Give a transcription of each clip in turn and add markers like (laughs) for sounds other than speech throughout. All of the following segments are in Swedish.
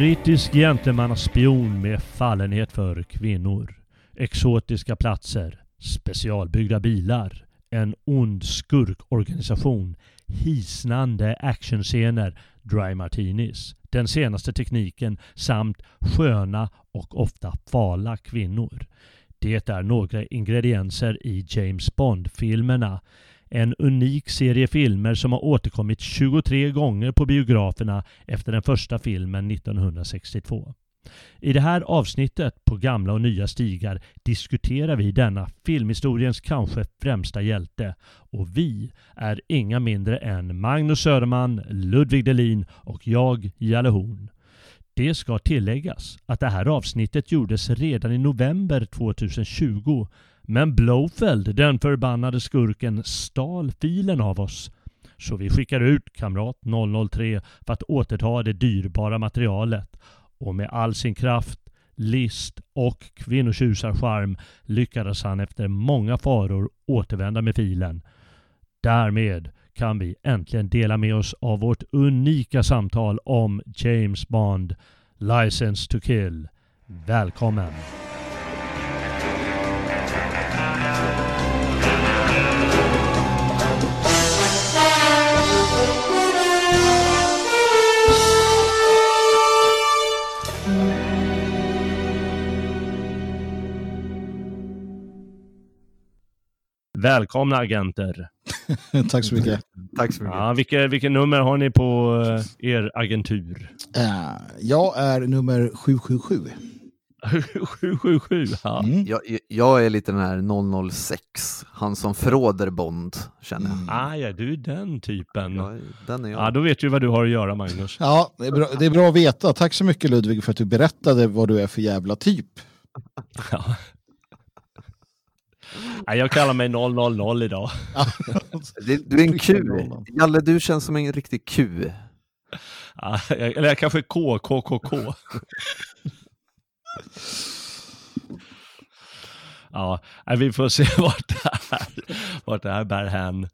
Brittisk gentlemannaspion med fallenhet för kvinnor. Exotiska platser. Specialbyggda bilar. En ond skurkorganisation. Hisnande actionscener. Dry martinis. Den senaste tekniken samt sköna och ofta fala kvinnor. Det är några ingredienser i James Bond-filmerna. En unik serie filmer som har återkommit 23 gånger på biograferna efter den första filmen 1962. I det här avsnittet på gamla och nya stigar diskuterar vi denna filmhistoriens kanske främsta hjälte. Och vi är inga mindre än Magnus Söderman, Ludvig Delin och jag, Jalle Horn. Det ska tilläggas att det här avsnittet gjordes redan i november 2020 men Blowfeld, den förbannade skurken, stal filen av oss. Så vi skickar ut kamrat 003 för att återta det dyrbara materialet och med all sin kraft, list och kvinnotjusarcharm lyckades han efter många faror återvända med filen. Därmed kan vi äntligen dela med oss av vårt unika samtal om James Bond, License to Kill. Välkommen! Välkomna agenter! (laughs) Tack så mycket. Tack så mycket. Ja, vilket, vilket nummer har ni på eh, er agentur? Uh, jag är nummer 777. 777, (laughs) ja. Mm. Jag, jag är lite den här 006, han som förråder Bond, känner jag. Mm. Ah, ja, du är den typen. Ja, den är jag. Ja, då vet du vad du har att göra, Magnus. Ja, det är, bra, det är bra att veta. Tack så mycket Ludvig för att du berättade vad du är för jävla typ. (laughs) Ja. Ja, jag kallar mig 000 idag. (laughs) Det- Du är en Q. Jalle, du känns som en riktig Q. Ja, jag- eller jag kanske är KKKK. Ja, nej, vi får se (laughs) vart det här, vart det här bär hän.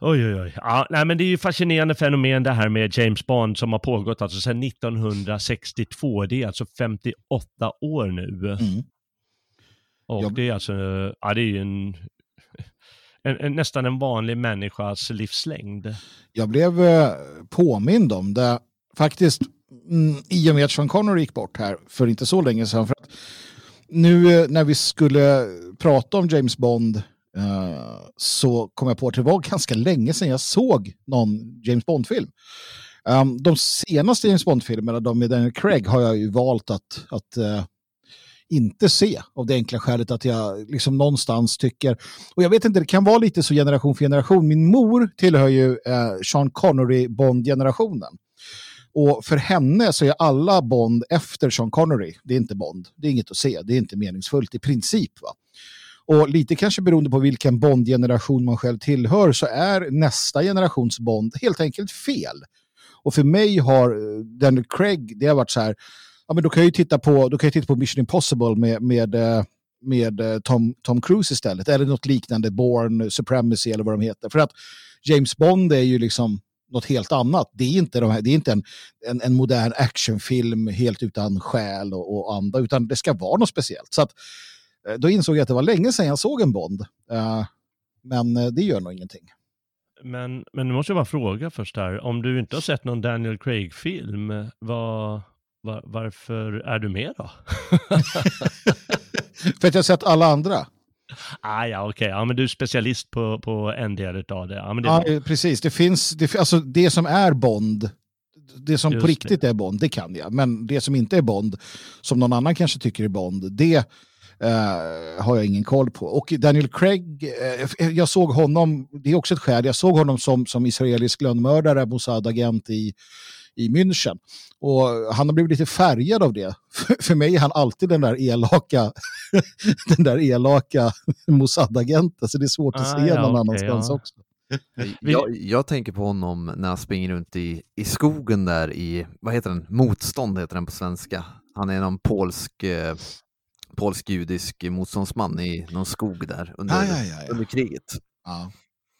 Oj, oj, oj. Ja, nej, men det är ju fascinerande fenomen det här med James Bond som har pågått alltså sedan 1962. Det är alltså 58 år nu. Mm. Och Ja. det är alltså, ja det är ju en, (laughs) en, en, nästan en vanlig människas livslängd. Jag blev eh, påmind om det faktiskt mm, i och med att Sean Connery gick bort här för inte så länge sedan. För att nu eh, när vi skulle prata om James Bond eh, så kom jag på att det var ganska länge sedan jag såg någon James Bond-film. Um, de senaste James Bond-filmerna, de med Daniel Craig, har jag ju valt att, att inte se av det enkla skälet att jag liksom någonstans tycker, och jag vet inte, det kan vara lite så generation för generation. Min mor tillhör ju eh, Sean Connery Bond-generationen. Och för henne så är alla Bond efter Sean Connery, det är inte Bond, det är inget att se, det är inte meningsfullt i princip. Va? Och lite kanske beroende på vilken Bond-generation man själv tillhör så är nästa generations Bond helt enkelt fel. Och för mig har eh, Daniel Craig, det har varit så här, ja men då kan jag ju titta på, då kan jag titta på Mission Impossible med, med, eh, med eh, Tom, Tom Cruise istället. Eller något liknande, Born Supremacy eller vad de heter. För att James Bond är ju liksom något helt annat. Det är inte, de här, det är inte en, en, en modern actionfilm helt utan själ och, och anda, utan det ska vara något speciellt. Så att, eh, då insåg jag att det var länge sedan jag såg en Bond. Uh, men det gör nog ingenting. Men, men nu måste jag bara fråga först här, om du inte har sett någon Daniel Craig-film, vad, var, varför är du med då? (laughs) För att jag har sett alla andra. ah, ja, okej, ja, men du är specialist på, på en del utav det. Ja, men det Ja, bra. eh, precis. Det finns, det, alltså det som är Bond, det som Just på riktigt är Bond, det kan jag. Men det som inte är Bond, som någon annan kanske tycker är Bond, det eh, har jag ingen koll på. Och Daniel Craig, eh, jag såg honom, det är också ett skäl, jag såg honom som, som israelisk lönnmördare, Mossad-agent i, i München. Och han har blivit lite färgad av det. För, för mig är han alltid den där elaka, (laughs) den där elaka (laughs) Mossad-agenten, så det är svårt att Ah, se ja, någon okej, annanstans ja. också. (laughs) Jag, jag tänker på honom när han springer runt i, i skogen där i, vad heter den, Motstånd heter den på svenska. Han är någon polsk, eh, polsk-judisk motståndsman i någon skog där under, Ah, ja, ja, ja. under kriget.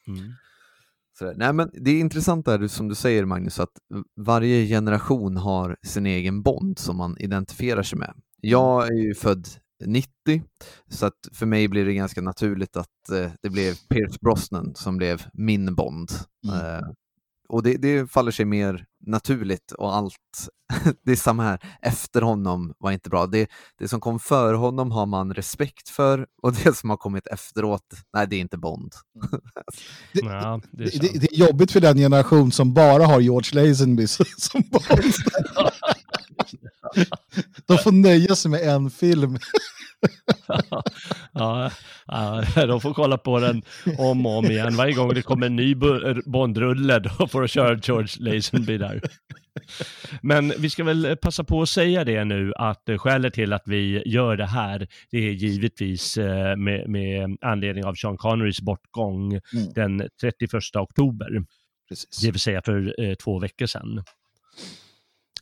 Mm. Så, nej, men det är intressant där som du säger Magnus, att varje generation har sin egen Bond som man identifierar sig med. Jag är ju född 90, så att för mig blir det ganska naturligt att eh, det blev Pierce Brosnan som blev min Bond. Mm. Eh, och det, det, faller sig mer naturligt och allt, (laughs) det är samma här, efter honom var inte bra. Det, det som kom före honom har man respekt för och det som har kommit efteråt, nej det är inte Bond. (laughs) det, ja, det, är det, är jobbigt för den generation som bara har George Lazenby som (laughs) Bond. De får nöja sig med en film. (laughs) ja, ja, de får kolla på den om och om igen. Varje gång det kommer en ny Bondrulle då får de köra George Lazenby där. Men vi ska väl passa på att säga det nu att skälet till att vi gör det här det är givetvis eh, med, med anledning av Sean Connerys bortgång mm. den 31 oktober. Precis. Det vill säga för eh, två veckor sedan.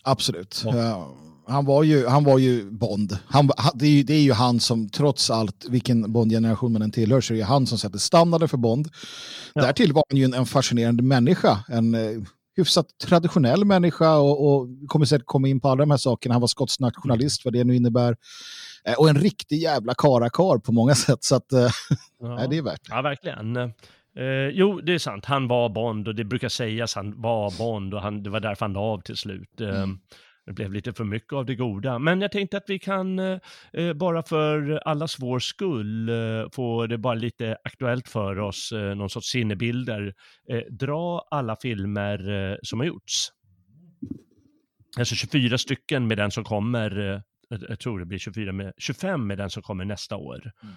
Absolut. Ja han var ju, han var ju Bond. Han, det, är ju, det är ju han som, trots allt, vilken Bond-generation man än tillhör, så är det han som sätter standarden för Bond. Ja. Därtill var han ju en, en fascinerande människa, en eh, hyfsat traditionell människa och, och kommer säkert komma in på alla de här sakerna. Han var skotsk nationalist, vad det nu innebär. Eh, och en riktig jävla karakar på många (laughs) sätt, så att, eh, ja. nej, det är värt Ja, verkligen. Eh, jo, det är sant. Han var Bond och det brukar sägas han var Bond och han, det var därför han la av till slut. Eh, mm. Det blev lite för mycket av det goda. Men jag tänkte att vi kan, eh, eh, bara för allas vår skull, eh, få det bara lite aktuellt för oss, eh, någon sorts sinnebilder, eh, dra alla filmer eh, som har gjorts. Alltså 24 stycken med den som kommer, jag tror det blir 24 med, 25 med den som kommer nästa år. Mm.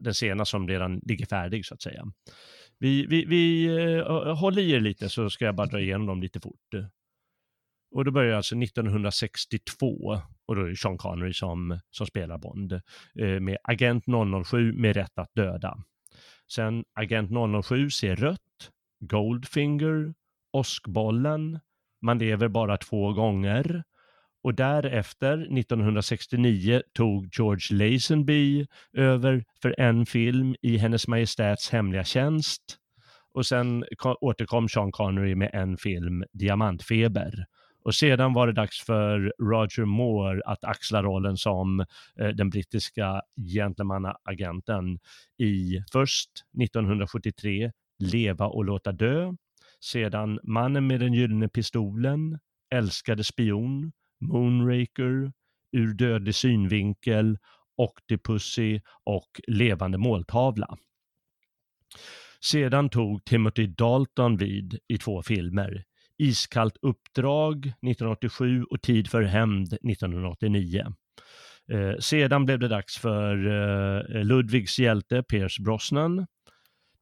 Den sena som redan ligger färdig så att säga. Vi, vi, vi håller i er lite så ska jag bara dra igenom dem lite fort. Och då börjar alltså 1962 och då är det Sean Connery som, som spelar Bond eh, med Agent 007 med rätt att döda. Sen Agent 007 ser rött, Goldfinger, Åskbollen, Man lever bara två gånger och därefter 1969 tog George Lazenby över för en film i Hennes Majestäts hemliga tjänst och sen återkom Sean Connery med en film, Diamantfeber. Och sedan var det dags för Roger Moore att axla rollen som eh, den brittiska gentlemannaagenten i först 1973 Leva och låta dö, sedan Mannen med den gyllene pistolen, Älskade spion, Moonraker, Ur dödlig synvinkel, Octopussy och Levande måltavla. Sedan tog Timothy Dalton vid i två filmer, Iskallt uppdrag 1987 och Tid för hämnd 1989. Eh, sedan blev det dags för eh, Ludvigs hjälte Pierce Brosnan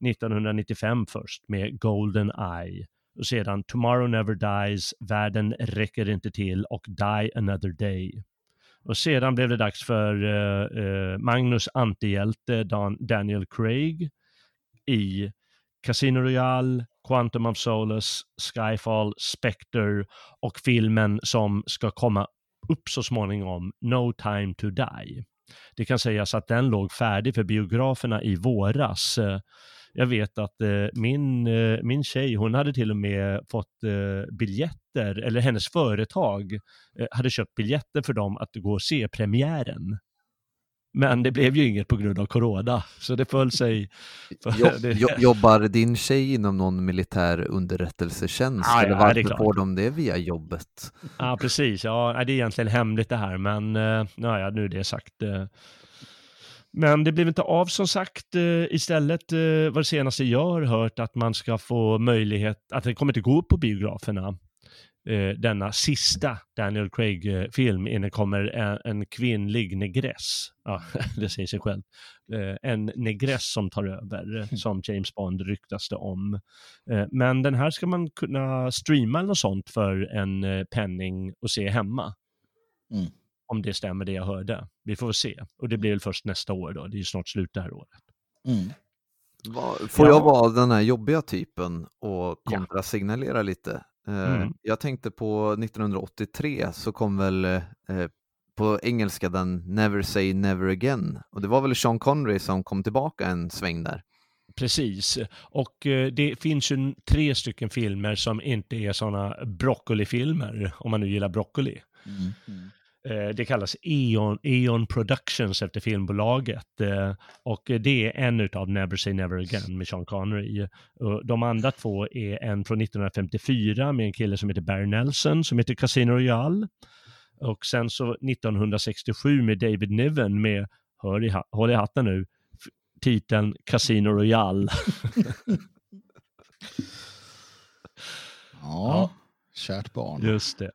1995 först med Golden Eye och sedan Tomorrow Never Dies, Världen räcker inte till och Die Another Day. Och sedan blev det dags för eh, eh Magnus antihjälte Dan Daniel Craig i Casino Royale, Quantum of Solace, Skyfall, Spectre och filmen som ska komma upp så småningom, No Time To Die. Det kan sägas att den låg färdig för biograferna i våras. Jag vet att eh, min, eh, min tjej, hon hade till och med fått eh, biljetter, eller hennes företag hade köpt biljetter för dem att gå och se premiären. Men det blev ju inget på grund av corona, så det föll sig. Jo, jobbar din tjej inom någon militär underrättelsetjänst? Ah, eller varför ja, får de det via jobbet? Ja, precis. Ja, det är egentligen hemligt det här, men eh, ja, nu är det sagt. Eh. Men det blev inte av som sagt. Eh, istället var det senaste jag har hört att man ska få möjlighet, att det kommer inte gå på biograferna eh, denna sista Daniel Craig-film innan kommer en, en, kvinnlig negress. Ja, (laughs) det säger sig själv. Eh, en negress som tar över, mm. (laughs) som James Bond ryktas det om. Eh, men den här ska man kunna streama eller något sånt för en eh, penning och se hemma. Mm. Om det stämmer det jag hörde. Vi får se. Och det blir väl först nästa år då. Det är ju snart slut det här året. Mm. Får jag vara den här jobbiga typen och kontrasignalera ja. lite? Eh, mm. Jag tänkte på 1983 så kom väl eh, på engelska den Never Say Never Again och det var väl Sean Connery som kom tillbaka en sväng där. Precis. Och eh, det finns ju tre stycken filmer som inte är sådana broccolifilmer, om man nu gillar broccoli. Mm, mm. Eh, det kallas Eon, Eon Productions efter filmbolaget. Eh, och det är en av Never Say Never Again med Sean Connery. De andra två är en från 1954 med en kille som heter Barry Nelson som heter Casino Royale. Och sen så 1967 med David Niven med, hör i, håll i hatten nu, titeln Casino Royale. (laughs) ja, ja, kärt barn. Just det.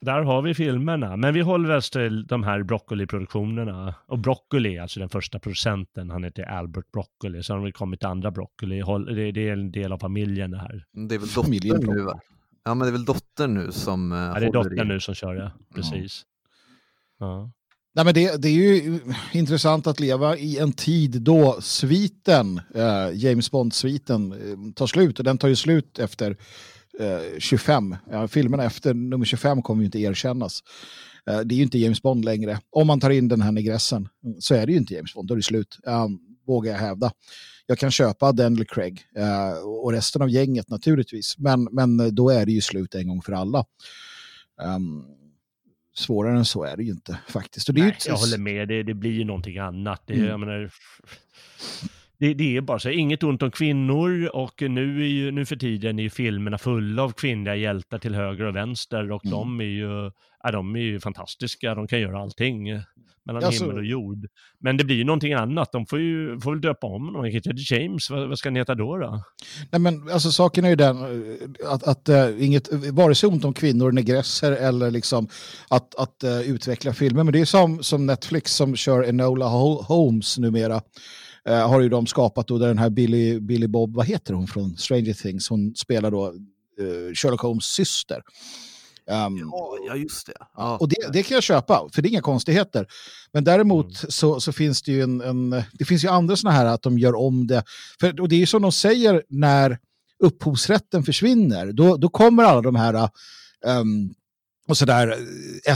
Där har vi filmerna, men vi håller oss till de här Broccoli-produktionerna. Och Broccoli, alltså den första producenten, han heter Albert Broccoli. Så har det kommit andra Broccoli, det är en del av familjen det här. Det är väl dottern nu va? Ja men det är väl dottern nu som uh, Ja det är dottern nu som kör det, precis. Ja. ja. Nej, men det, det, är ju intressant att leva i en tid då sviten, eh, James Bond-sviten, eh, tar slut. Och den tar ju slut efter eh, 25. Ja, filmerna efter nummer 25 kommer ju inte erkännas. Eh, det är ju inte James Bond längre. Om man tar in den här negressen så är det ju inte James Bond, då är det slut. Um, vågar jag hävda. Jag kan köpa Daniel Craig uh, och resten av gänget naturligtvis. Men, men då är det ju slut en gång för alla. Um, svårare än så är det ju inte faktiskt. Nej, ju... Jag håller med, det, det blir ju någonting annat. Det, mm. menar, det, det, är bara så, inget ont om kvinnor och nu, är ju, nu för tiden är ju filmerna fulla av kvinnliga hjältar till höger och vänster och mm. de är ju, ja, de är ju fantastiska, de kan göra allting mellan alltså, himmel och jord. Men det blir ju någonting annat, de får ju får väl döpa om de heter James, vad, vad ska ni heta då, då? Nej men alltså saken är ju den eh, att, att uh, inget, vare sig ont om kvinnor, negresser eller liksom att, att uh, utveckla filmer, men det är som, som Netflix som kör Enola Holmes numera. Uh, har ju de skapat då den här Billy, Billy Bob, vad heter hon från Stranger Things, hon spelar då Sherlock Holmes syster. Um, ja, just det. Ja. Och det, det, kan jag köpa, för det är inga konstigheter. Men däremot mm. så, så, finns det ju en, en, det finns ju andra sådana här att de gör om det. För, och det är ju som de säger när upphovsrätten försvinner, då, då kommer alla de här um, och sådär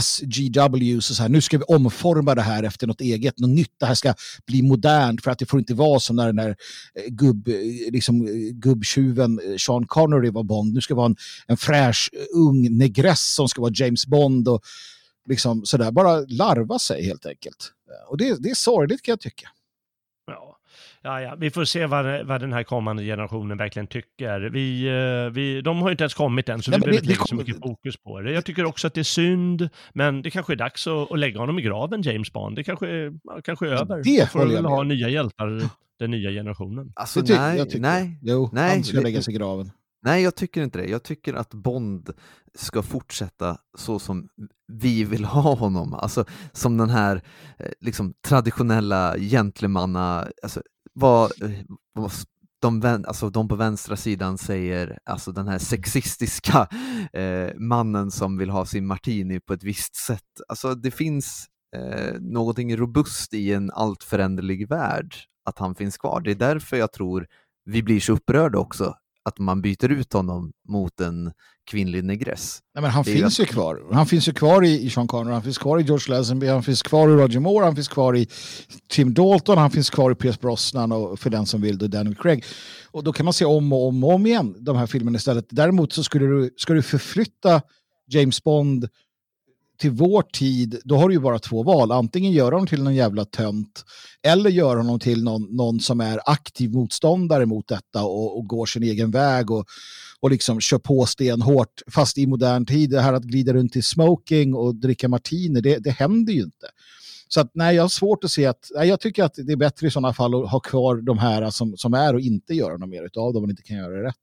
SGWs eh, och så här, nu ska vi omforma det här efter något eget, något nytt, det här ska bli modernt för att det får inte vara som när den där eh, gubb, eh, liksom, gubbtjuven Sean Connery var Bond, nu ska det vara en, en fräsch ung negress som ska vara James Bond och liksom sådär, bara larva sig helt enkelt. Och det, det är sorgligt kan jag tycka. Ja, ja, vi får se vad, vad den här kommande generationen verkligen tycker. Vi, eh, vi, de har inte ens kommit än, så Nej, vi behöver inte lägga så mycket fokus på det. Jag tycker också att det är synd, men det kanske är dags att, att lägga honom i graven, James Bond. Det kanske, är, kanske är över. Det får väl ha nya hjältar, den nya generationen. Alltså, det nej, jag nej. Jo, nej, han ska läggas i graven. Nej, jag tycker inte det. Jag tycker att Bond ska fortsätta så som vi vill ha honom. Alltså som den här eh, liksom, traditionella gentlemanna, alltså, vad, vad de, alltså, de på vänstra sidan säger, alltså den här sexistiska (laughs) eh, mannen som vill ha sin martini på ett visst sätt. Alltså det finns eh, någonting robust i en allt föränderlig värld att han finns kvar. Det är därför jag tror vi blir så upprörda också att man byter ut honom mot en kvinnlig negress. Nej, men han finns ju kvar. Han finns ju kvar i, i Sean Connery, han finns kvar i George Lazenby, han finns kvar i Roger Moore, han finns kvar i Tim Dalton, han finns kvar i Pierce Brosnan och för den som vill då Daniel Craig. Och då kan man se om och om och om igen de här filmerna istället. Däremot så skulle du, ska du förflytta James Bond till vår tid, då har du ju bara två val. Antingen gör honom till någon jävla tönt eller gör honom till någon, någon som är aktiv motståndare mot detta och, och går sin egen väg och, och liksom kör på stenhårt. Fast i modern tid, det här att glida runt i smoking och dricka martini, det, det händer ju inte. Så att, nej, jag har svårt att se att, nej, jag tycker att det är bättre i sådana fall att ha kvar de här som, som är och inte göra något mer av dem om man inte kan göra det rätt.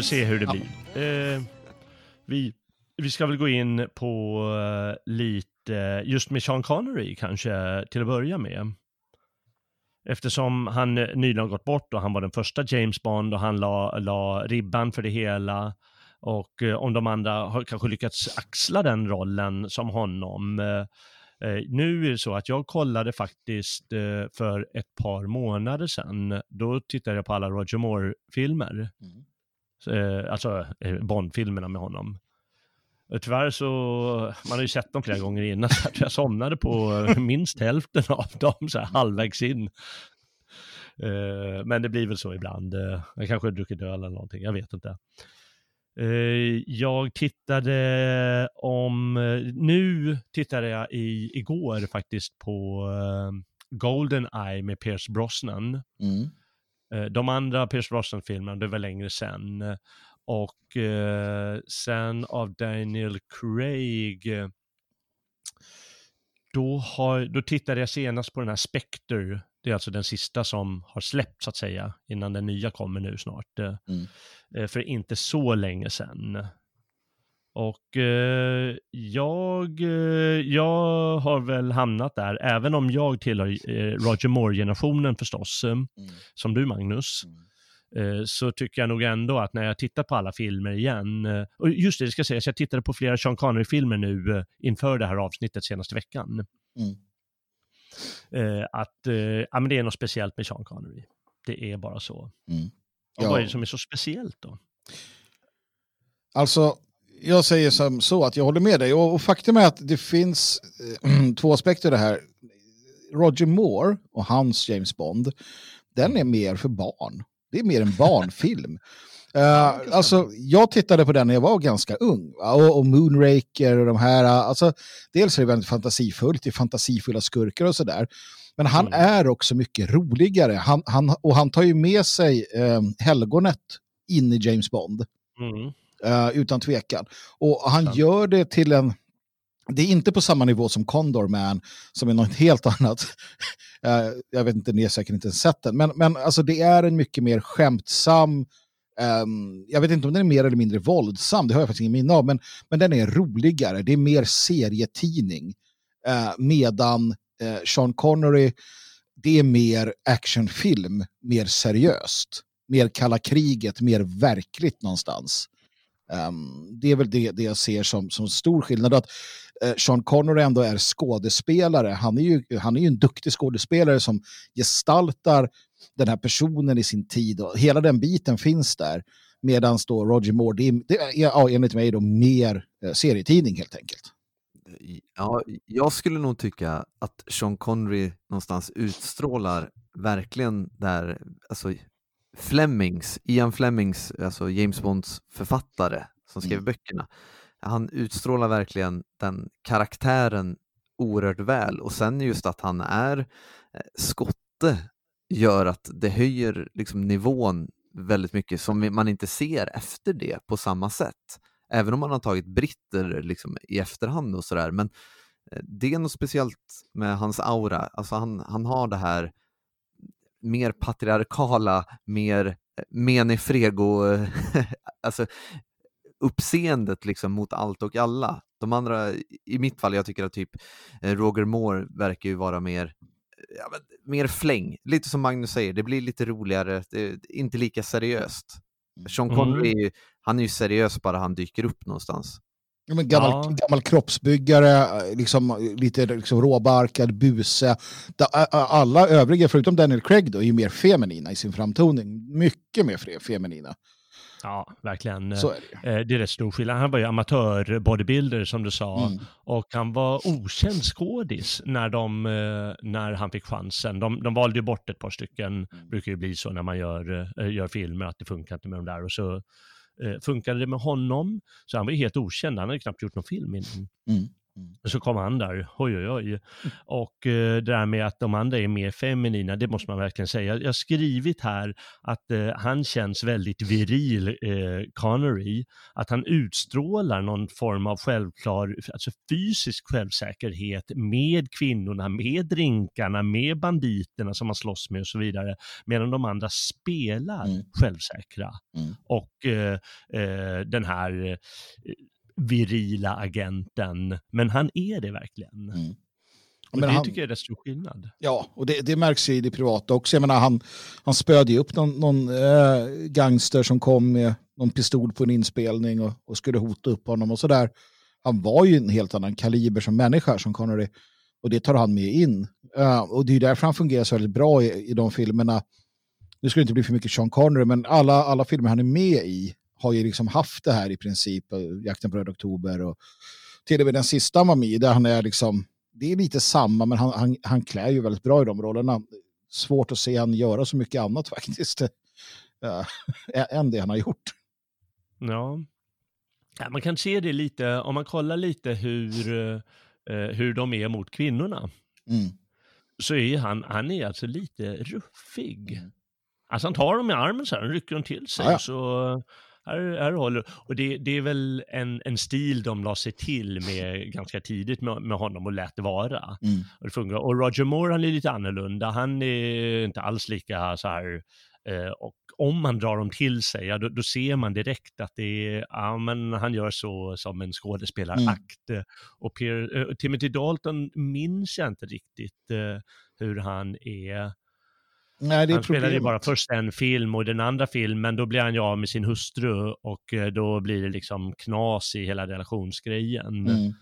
Vi se hur det blir. Eh, vi, vi ska väl gå in på uh, lite, just med Sean Connery kanske, till att börja med. eftersom han nyligen har gått bort och han var den första James Bond och han la, la ribban för det hela. Och eh, om de andra har kanske lyckats axla den rollen som honom. Eh, eh, nu är det så att jag kollade faktiskt eh, för ett par månader sedan. Då tittade jag på alla Roger Moore-filmer. Mm. Eh, alltså eh, Bond-filmerna med honom. Tyvärr så, man har ju sett dem flera gånger innan, (laughs) så jag somnade på eh, minst hälften av dem så här halvvägs in. Eh, Men det blir väl så ibland. Eh, Jag kanske har druckit öl eller någonting, jag vet inte. Eh, jag tittade om, eh, nu tittade jag i, igår faktiskt på Golden Eye med Pierce Brosnan. Mm. Eh, De andra Pierce Brosnan-filmerna, det var längre sen. Och eh, sen av Daniel Craig, eh, då, har, då tittade jag senast på den här Spectre. Det är alltså den sista som har släppts så att säga, innan den nya kommer nu snart. Mm. eh, För inte så länge sedan. Och eh, jag, eh, jag har väl hamnat där, även om jag tillhör eh, Roger Moore-generationen förstås, eh, Mm. som du Magnus, Mm. eh, så tycker jag nog ändå att när jag tittar på alla filmer igen, eh, och just det, det ska sägas, jag tittade på flera Sean Connery-filmer nu inför det här avsnittet senaste veckan, Mm. att ja, men det är något speciellt med Sean Connery. Det är bara så. Mm. Och Ja. vad är det som är så speciellt då? Alltså, jag säger som så att jag håller med dig. Och, och faktum är att det finns eh, (clears throat) två aspekter i det här. Roger Moore och hans James Bond, den är mer för barn. Det är mer en (laughs) barnfilm. Eh, alltså, jag tittade på den när jag var ganska ung. Och, och Moonraker och de här. eh, Alltså, dels är det väldigt fantasifullt, det är fantasifulla skurkar och sådär. Men han Mm. är också mycket roligare. Han, han, och han tar ju med sig eh, helgonet in i James Bond. Mm. Eh, utan tvekan. Och han gör det till en... Det är inte på samma nivå som Condor Man, som är något (laughs) helt annat. Eh, jag vet inte, ni har säkert inte ens sett den. Men, men alltså, det är en mycket mer skämtsam... ehm, jag vet inte om den är mer eller mindre våldsam, det har jag faktiskt ingen minne av. Men, men den är roligare, det är mer serietidning. Eh, medan eh, Sean Connery, det är mer actionfilm, mer seriöst. Mer kalla kriget, mer verkligt någonstans. Um, det är väl det, det jag ser som, som stor skillnad. Att uh, Sean Connery ändå är skådespelare. Han är, ju, han är ju en duktig skådespelare som gestaltar den här personen i sin tid. Och hela den biten finns där. Medan då Roger Moore, det är, det är ja, enligt mig då mer uh, serietidning helt enkelt. Ja, jag skulle nog tycka att Sean Connery någonstans utstrålar verkligen där, alltså Flemings, Ian Flemings, alltså James Bonds författare som skrev Mm. böckerna. Han utstrålar verkligen den karaktären oerhört väl och sen just att han är eh, skotte gör att det höjer liksom nivån väldigt mycket som man inte ser efter det på samma sätt. Även om man har tagit britter liksom i efterhand och sådär. Men eh, det är något speciellt med hans aura. Alltså han, han har det här mer patriarkala, mer eh, menefrego, (laughs) alltså uppseendet liksom mot allt och alla. De andra, i mitt fall, jag tycker att typ eh, Roger Moore verkar ju vara mer eh, ja, mer fläng. Lite som Magnus säger, det blir lite roligare, inte lika seriöst. Sean Connery, är ju- han är ju seriös bara han dyker upp någonstans. Men gammal, Ja. gammal kroppsbyggare, liksom, lite liksom råbarkad buse. Alla övriga, förutom Daniel Craig, då, är ju mer feminina i sin framtoning. Mycket mer fe- feminina. Ja, verkligen. Så är det. Eh, Det är rätt stor skillnad. Han var ju amatör-bodybuilder som du sa. Mm. Och han var okänd skådis när, de, eh, när han fick chansen. De, de valde ju bort ett par stycken, Mm. brukar ju bli så när man gör, eh, gör filmer, att det funkar inte med de där. Och så eh, funkade det med honom, så han var ju helt okänd. Han hade knappt gjort någon film innan. Mm. Och så kom han där, oj oj oj. Och eh, det där med att de andra är mer feminina, det måste man verkligen säga. Jag har skrivit här att eh, han känns väldigt viril, eh, Connery. Att han utstrålar någon form av självklar, alltså fysisk självsäkerhet med kvinnorna, med drinkarna, med banditerna som han slåss med och så vidare. Medan de andra spelar Mm. självsäkra. Mm. Och eh, eh, den här eh, virila agenten. Men han är det verkligen. Mm. Och det han, tycker jag är rätt stor skillnad. Ja, och det, det märks ju i det privata också. Jag menar, han, han spöade ju upp någon, någon äh, gangster som kom med någon pistol på en inspelning och, och skulle hota upp honom och sådär. Han var ju en helt annan kaliber som människa som Connery. Och det tar han med in. Uh, och det är därför han fungerar så väldigt bra i, i de filmerna. Nu ska det inte bli för mycket Sean Connery, men alla, alla filmer han är med i har ju liksom haft det här i princip. Jakten på Röd Oktober och till och med den sista Mami där han är liksom, det är lite samma men han, han, han klär ju väldigt bra i de rollerna. Svårt att se han göra så mycket annat (laughs) faktiskt. Uh, än det han har gjort. Ja. Man kan se det lite, om man kollar lite hur, uh, hur de är mot kvinnorna. Mm. Så är han, han är alltså lite ruffig. Mm. Alltså han tar dem i armen så här, han rycker dem till sig. Ja, ja. Så här, här håller Och det, det är väl en, en stil de la sig till med (laughs) ganska tidigt med, med honom och lät vara. Mm. Och, det fungerar. och Roger Moore, han är lite annorlunda. Han är inte alls lika så här, eh, och om man drar dem till sig, ja, då, då, ser man direkt att det är, ja, men han gör så som en skådespelarakt. Mm. Och Pierre, uh, Timothy Dalton minns jag inte riktigt uh, hur han är Nej, det är han spelade ju bara först en film och den andra filmen då blir han ju av med sin hustru och eh, då blir det liksom knas i hela relationsgrejen. Mm.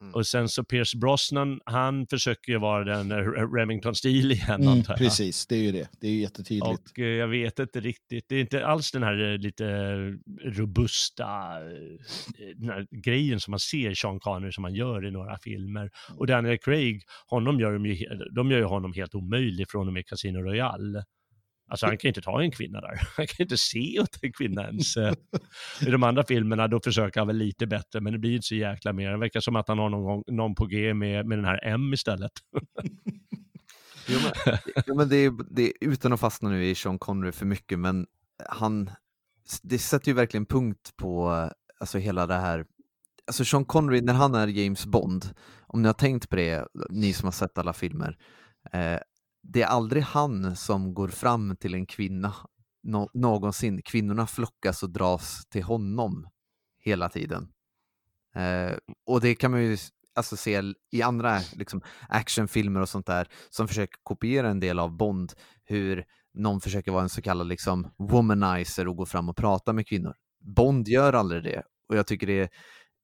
Mm. Och sen så Pierce Brosnan, han försöker ju vara den Remington-stil igen. Mm, precis, det är ju det. Det är ju jättetydligt. Och eh, jag vet inte riktigt, det är inte alls den här eh, lite robusta den här grejen som man ser Sean Connery som man gör i några filmer. Mm. Och Daniel Craig, honom gör de, ju, de gör ju honom helt omöjlig från och med Casino Royale. Alltså han kan inte ta en kvinna där. (laughs) Han kan inte se åt en kvinna ens. Eh, I de andra filmerna då försöker han väl lite bättre men det blir inte så jäkla mer. Det verkar som att han har någon, gång, någon på G med, med den här M istället. (laughs) jo, men, jo, men det, är, det är, utan att fastna nu i Sean Connery för mycket, men han, det sätter ju verkligen punkt på alltså hela det här Alltså Sean Connery, när han är James Bond, om ni har tänkt på det, ni som har sett alla filmer, eh, det är aldrig han som går fram till en kvinna no någonsin. Kvinnorna flockas och dras till honom hela tiden. Eh, och det kan man ju alltså se i andra liksom, actionfilmer och sånt där som försöker kopiera en del av Bond, hur någon försöker vara en så kallad liksom, womanizer och gå fram och prata med kvinnor. Bond gör aldrig det och jag tycker det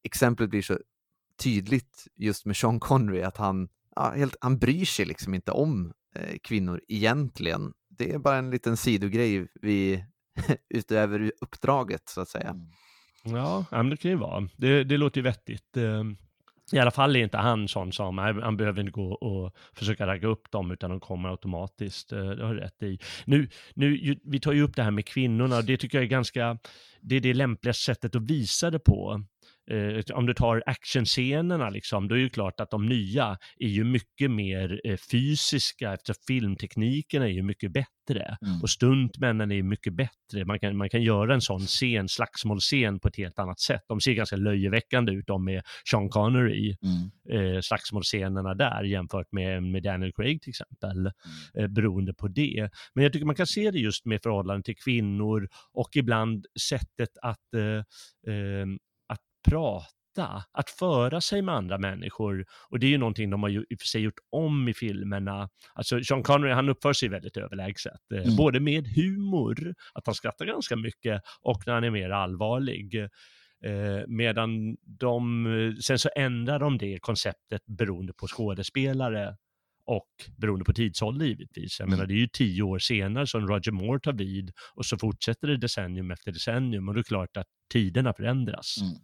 exemplet blir så tydligt just med Sean Connery att han, ja, helt, han bryr sig liksom inte om Eh, kvinnor egentligen. Det är bara en liten sidogrej vi, (laughs) utöver uppdraget så att säga. Mm. Ja, det kan ju vara. Det, det låter ju vettigt. Ehm, I alla fall är inte han sån som, han behöver inte gå och försöka ragga upp dem utan de kommer automatiskt. Eh, det har du rätt i. Nu, nu, vi tar ju upp det här med kvinnorna och det tycker jag är ganska, det är det lämpliga sättet att visa det på. Eh, om du tar actionscenerna, liksom, då är det ju klart att de nya är ju mycket mer eh, fysiska eftersom filmtekniken är ju mycket bättre mm. och stuntmännen är ju mycket bättre. Man kan, man kan göra en sån scen, slagsmålscen på ett helt annat sätt. De ser ganska löjeväckande ut, de med Sean Connery, mm. eh, slagsmålscenerna där jämfört med, med Daniel Craig till exempel, mm. eh, beroende på det. Men jag tycker man kan se det just med förhållande till kvinnor och ibland sättet att eh, eh prata, att föra sig med andra människor. Och det är ju någonting de har ju i och för sig gjort om i filmerna. Alltså Sean Connery, han uppför sig väldigt överlägset. Eh, mm. Både med humor, att han skrattar ganska mycket, och när han är mer allvarlig. Eh, medan de, sen så ändrar de det konceptet beroende på skådespelare och beroende på tidsålder givetvis. Jag mm. menar det är ju tio år senare som Roger Moore tar vid och så fortsätter det decennium efter decennium och det är klart att tiderna förändras. Mm.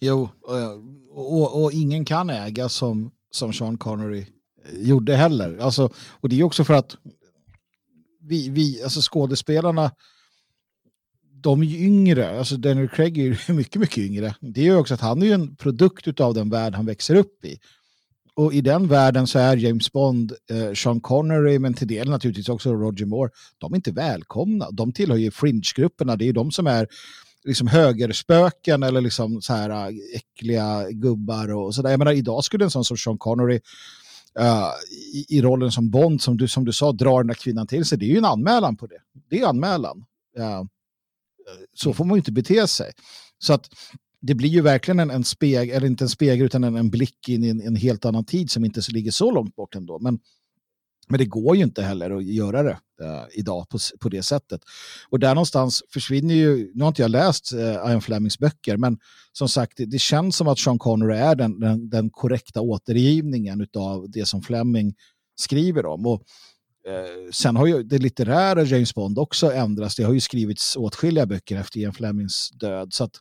Jo, eh, och, och, och, ingen kan äga som, som Sean Connery eh, gjorde heller. Alltså, och det är också för att vi, vi alltså skådespelarna, de är ju yngre. Alltså Daniel Craig är ju (laughs) mycket, mycket yngre. Det är ju också att han är ju en produkt av den värld han växer upp i. Och i den världen så är James Bond, eh, Sean Connery, men till del naturligtvis också Roger Moore, de är inte välkomna. De tillhör ju fringe-grupperna. Det är ju de som är liksom högerspöken eller liksom så här äh, äckliga gubbar och sådär. Jag menar, idag skulle en sån som Sean Connery uh, i, i, rollen som Bond, som du, som du sa, drar den där kvinnan till sig. Det är ju en anmälan på det. Det är anmälan. Uh, så får man ju inte bete sig. Så att det blir ju verkligen en, en spegel, eller inte en spegel utan en, en blick in i en, en, helt annan tid som inte ligger så långt bort ändå. Men, men det går ju inte heller att göra det eh, idag på, på det sättet. Och där någonstans försvinner ju, nu har inte jag läst eh, Ian Flemings böcker, men som sagt, det, det känns som att Sean Connery är den, den, den korrekta återgivningen av det som Fleming skriver om. Och Eh, sen har ju det litterära James Bond också ändrats. Det har ju skrivits åtskilliga böcker efter Ian Flemings död. Så att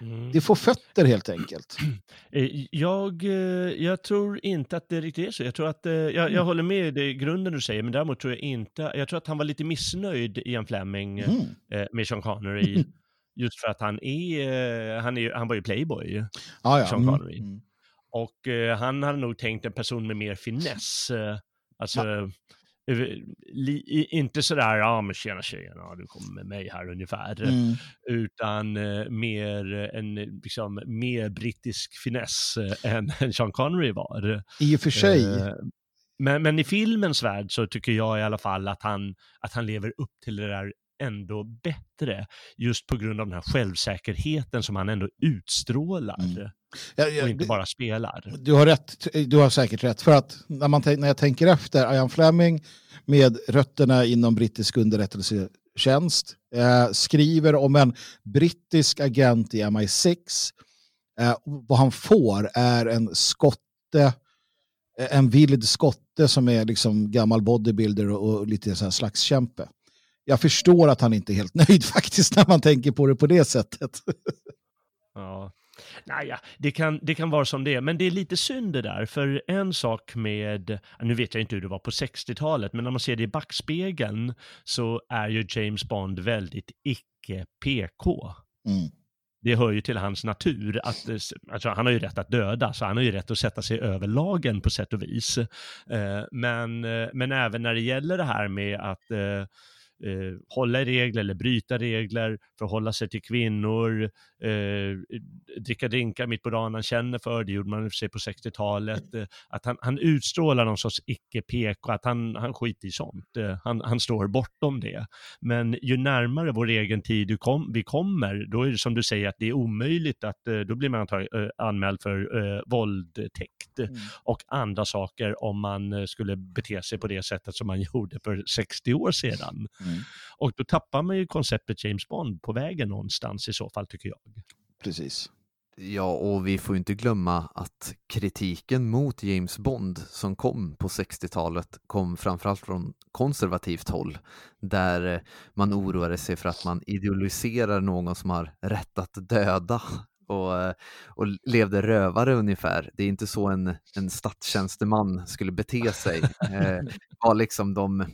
mm. det får fötter helt enkelt. (clears throat) Eh, jag, eh, jag tror inte att det riktigt är så. Jag tror att, jag, jag mm. håller med i grunden du säger, men däremot tror jag inte, jag tror att han var lite missnöjd, Ian Fleming, mm. med Sean Connery. (laughs) just för att han är, han, är, han var ju playboy, ah, ja. Sean mm. Connery. Mm. Och eh, han hade nog tänkt en person med mer finess. Eh, Alltså, ja. Li, inte sådär, ja men tjena tjejen, ja, du kommer med mig här ungefär. Mm. Utan eh, mer en liksom, mer brittisk finess eh, (laughs) än Sean Connery var. I och för sig. Eh, men, men i filmens värld så tycker jag i alla fall att han, att han lever upp till det där ändå bättre. Just på grund av den här självsäkerheten som han ändå utstrålar. Mm. Ja, ja, och inte bara spelar. Du har, rätt, du har säkert rätt. För att när, man, när jag tänker efter, Ian Fleming med rötterna inom brittisk underrättelsetjänst eh, skriver om en brittisk agent i MI6. Eh, vad han får är en skotte, eh, en vild skotte som är liksom gammal bodybuilder och, och lite så här slagskämpe. Jag förstår att han inte är helt (laughs) nöjd faktiskt när man tänker på det på det sättet. Ja, Naja, det kan, det kan vara som det är, men det är lite synd det där, för en sak med, nu vet jag inte hur det var på 60-talet, men när man ser det i backspegeln så är ju James Bond väldigt icke-PK. Mm. Det hör ju till hans natur, att, alltså, han har ju rätt att döda, så han har ju rätt att sätta sig över lagen på sätt och vis. Eh, men, eh, men även när det gäller det här med att eh, hålla regler eller bryta regler, förhålla sig till kvinnor, eh, dricka drinkar mitt på dagen han känner för, det gjorde man för sig på 60-talet, eh, att han, han utstrålar någon sorts icke-PK, att han, han skiter i sånt, eh, han, han står bortom det. Men ju närmare vår egen tid kom, vi kommer, då är det som du säger att det är omöjligt att, eh, då blir man antag, eh, anmäld för eh, våldtäkt mm. och andra saker om man skulle bete sig på det sättet som man (laughs) gjorde för 60 år sedan. Mm. Och då tappar man ju konceptet James Bond på vägen någonstans i så fall tycker jag. Precis. Ja, och vi får inte glömma att kritiken mot James Bond som kom på 60-talet kom framförallt från konservativt håll, där man oroade sig för att man idealiserar någon som har rätt att döda och, och levde rövare ungefär. Det är inte så en, en statstjänsteman skulle bete sig. (laughs) Eh, var liksom de,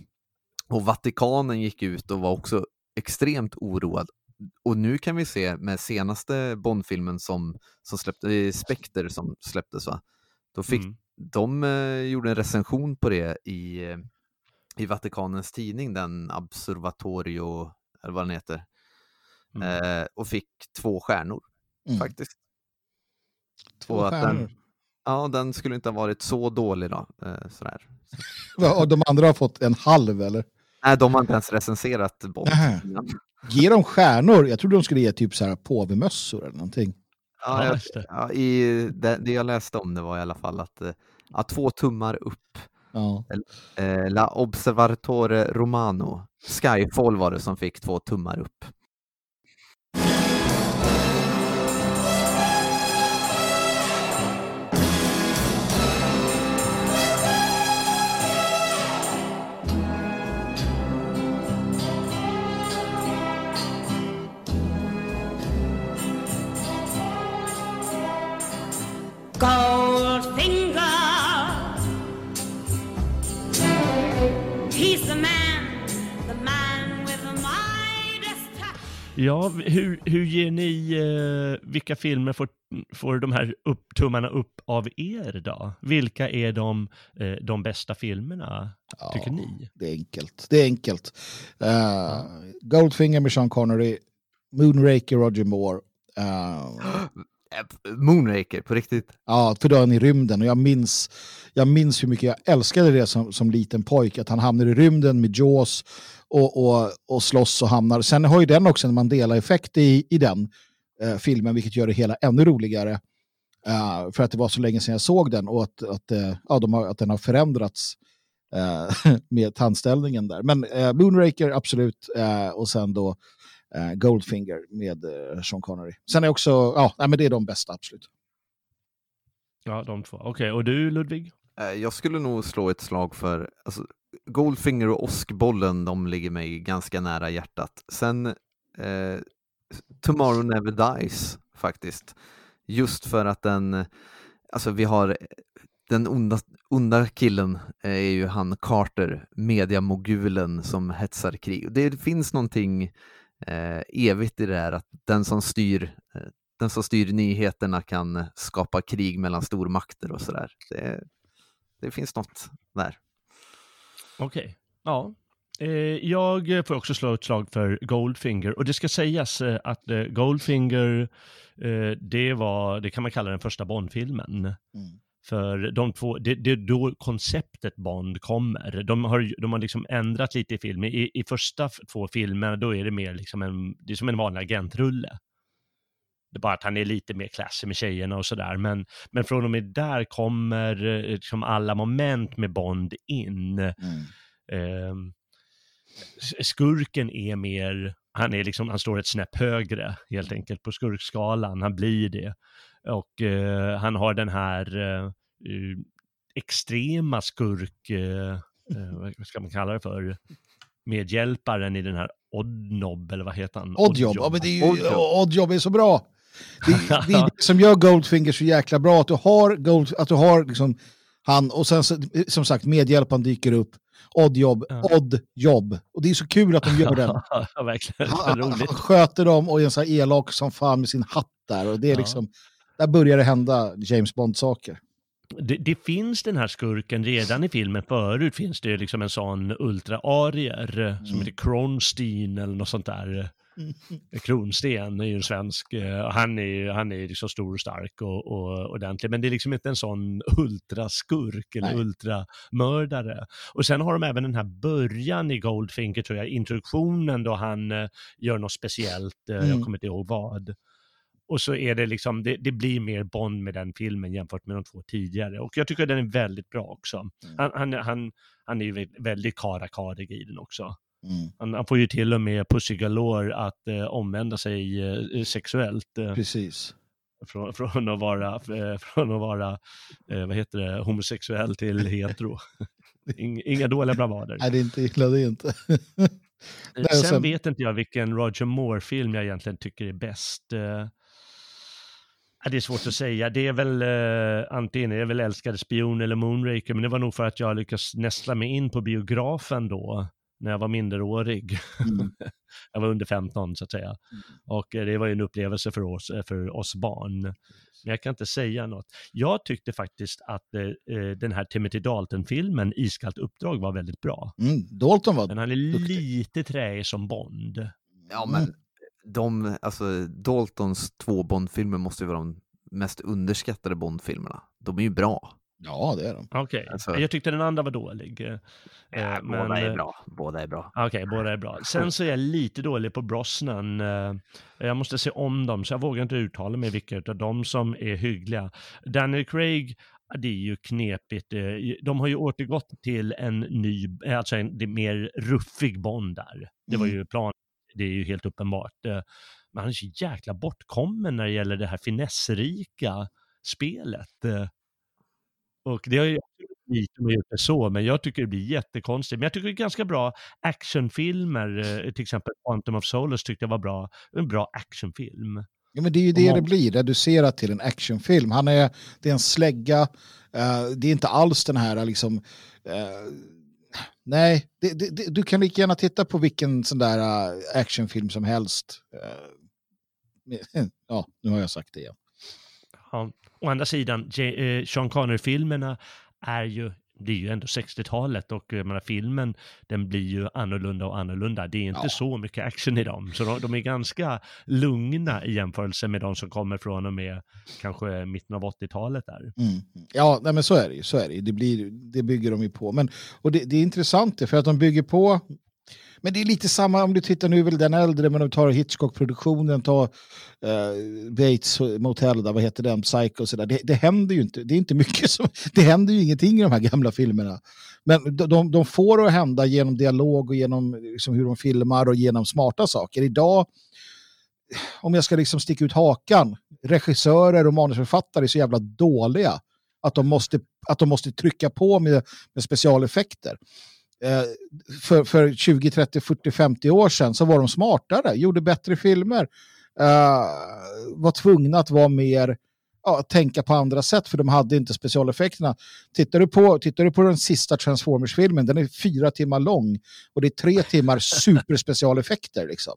och Vatikanen gick ut och var också extremt oroad och nu kan vi se med senaste Bondfilmen som, som släppte, Spectre som släpptes va? Då fick, mm. De eh, gjorde en recension på det i, i Vatikanens tidning, den Observatorio, eller vad den heter, mm. eh, och fick två stjärnor mm. faktiskt. Två och stjärnor? Den, ja, den skulle inte ha varit så dålig då. Eh, sådär. (laughs) och de andra har fått en halv eller? Nej, de har inte ens recenserat Bond. Ge dem stjärnor. Jag trodde de skulle ge typ så här påvemössor eller någonting. Ja, jag, ja, i, det, det, jag läste om det var i alla fall att ja, två tummar upp. Ja. Eh, La Observatore Romano. Skyfall var det som fick två tummar upp. Ja, hur, hur ger ni, eh, vilka filmer får, får de här upp, tummarna upp av er då? Vilka är de, eh, de bästa filmerna, ja, tycker ni? Det är enkelt. Det är enkelt. Uh, ja. Goldfinger med Sean Connery, Moonraker, Roger Moore. (gasps) (gasps) Uh, Moonraker, på riktigt. Ja, för då han i rymden och jag minns, jag minns hur mycket jag älskade det som, som liten pojk, att han hamnar i rymden med Jaws och, och, och slåss och hamnar. Sen har ju den också en Mandela-effekt i, i den. eh, filmen, vilket gör det hela ännu roligare. Eh, för att det var så länge sedan jag såg den och att, att, eh, ja, de har, att den har förändrats eh, (laughs) med tandställningen där. Men eh, Moonraker, absolut. Eh, och sen då Goldfinger med Sean Connery. Sen är också, ja, nej, men det är de bästa, absolut. Ja, de två. Okej, okay, och du Ludvig? Jag skulle nog slå ett slag för, alltså, Goldfinger och Åskbollen, de ligger mig ganska nära hjärtat. Sen eh, Tomorrow Never Dies faktiskt. Just för att den, alltså vi har den onda, onda killen är ju han Carter, mediamogulen som hetsar krig. Det finns någonting eh, evigt i det här att den som styr eh, den som styr nyheterna kan skapa krig mellan stormakter och sådär. Det, det finns något där. Okej, okay. ja. Eh, jag får också slå ett slag för Goldfinger och det ska sägas eh, att Goldfinger, det var, det kan man kalla den första Bondfilmen. Mm. För de två, det, det är då konceptet Bond kommer. De har, de har liksom ändrat lite i filmen. I, I första två filmerna då är det mer liksom en, det är som en vanlig agentrulle. Det är bara att han är lite mer classy med tjejerna och sådär. Men, men från och med där kommer liksom alla moment med Bond in. Mm. Eh, skurken är mer, han, är liksom, han står ett snäpp högre helt enkelt på skurkskalan, han blir det. Och eh, han har den här eh, extrema skurk, eh, eh, vad ska man kalla det för, medhjälparen i den här Oddnob, eller vad heter han? Oddjob, Oddjob. Ja, men det är ju, Oddjob är så bra. Det, det är (laughs) det som gör Goldfinger så jäkla bra, att du har, Gold, att du har liksom han, och sen som sagt medhjälparen dyker upp Oddjobb, ja. Oddjobb. Och det är så kul att de gör den. (laughs) ja, verkligen. Han, han, sköter dem och är en sån här elak som fan med sin hatt där. Och det är ja. liksom, där börjar det hända James Bond-saker. Det, det, finns den här skurken redan i filmen. Förut finns det liksom en sån ultra-arier mm. som heter Kronstein eller något sånt där. Mm. (laughs) Kronsten är ju en svensk, uh, han är, han är liksom stor och stark och, och ordentlig, men det är liksom inte en sån ultraskurk eller Nej. ultramördare. Och sen har de även den här början i Goldfinger, tror jag, introduktionen då han uh, gör något speciellt, uh, mm. jag kommer inte ihåg vad. Och så är det liksom, det, det, blir mer Bond med den filmen jämfört med de två tidigare. Och jag tycker den är väldigt bra också. Mm. Han, han, han, han är ju väldigt karakarig i den också. Mm. Han, han, får ju till och med Pussy Galore att eh, omvända sig eh, sexuellt. Eh, Precis. Från, (laughs) från, att vara, eh, från att vara eh, vad heter det, homosexuell till (laughs) hetero. Inga dåliga bravader. Nej, det är inte illa det är inte. (laughs) Eh, sen, sen vet inte jag vilken Roger Moore-film jag egentligen tycker är bäst. Det är svårt att säga. Det är väl eh, antingen är det väl Älskade spion eller Moonraker, men det var nog för att jag lyckades nästla mig in på biografen då när jag var minderårig. Mm. (laughs) jag var under 15 så att säga. Mm. Och eh, det var ju en upplevelse för oss, eh, för oss barn. Men jag kan inte säga något. Jag tyckte faktiskt att eh, eh den här Timothy Dalton-filmen, Iskallt uppdrag, var väldigt bra. Mm, Dalton var Men han är duktig. lite träig som Bond. Ja, men mm. De, alltså Daltons två Bond-filmer måste ju vara de mest underskattade Bond-filmerna. De är ju bra. Ja, det är de. Okej, okay. alltså, jag tyckte den andra var dålig. Eh, ja, men, båda är bra. Båda är bra. Okej, okay, båda är bra. Sen så är jag lite dålig på Brosnan. Eh, jag måste se om dem, så jag vågar inte uttala mig vilka av dem som är hyggliga. Daniel Craig, det är ju knepigt. Eh, de har ju återgått till en ny, alltså en mer ruffig Bond där. Det var mm. ju planen, det är ju helt uppenbart. Men han är så jäkla bortkommen när det gäller det här finessrika spelet. Och det har ju lite med gjort det så, men jag tycker det blir jättekonstigt. Men jag tycker det är ganska bra actionfilmer, eh, till exempel Quantum of Solace tyckte jag var bra, en bra actionfilm. Ja, men det är ju det det blir, reducerat till en actionfilm. Han är, det är en slägga, det är inte alls den här liksom, nej, det, det, du kan lika gärna titta på vilken sån där äh, actionfilm som helst. Eh, (laughs) ja, nu har jag sagt det igen. Ja, Å andra sidan, eh, Sean Connery-filmerna är ju det är ju ändå 60-talet och jag menar, filmen den blir ju annorlunda och annorlunda. Det är inte ja. så mycket action i dem, så de, de, är ganska lugna i jämförelse med de som kommer från och med kanske mitten av 80-talet där. Mm. Ja, nej, men så är det ju. Så är det. Det, blir, det bygger de ju på. Men, och det, det är intressant för att de bygger på men det är lite samma om du tittar nu, väl den äldre, men om du tar Hitchcock-produktionen, tar eh, Bates Motel, där, vad heter den, Psycho och sådär. Det, det händer ju inte, det är inte mycket som, (laughs) det händer ju ingenting i de här gamla filmerna. Men de, de, de får det att hända genom dialog och genom liksom, hur de filmar och genom smarta saker. Idag, om jag ska liksom sticka ut hakan, regissörer och manusförfattare är så jävla dåliga att de måste, att de måste trycka på med, med specialeffekter. Eh, för, för 20, 30, 40, 50 år sedan så var de smartare, gjorde bättre filmer, eh, var tvungna att vara mer ja, tänka på andra sätt för de hade inte specialeffekterna. Tittar du på, tittar du på den sista Transformers-filmen, den är fyra timmar lång och det är tre timmar superspecialeffekter. Liksom.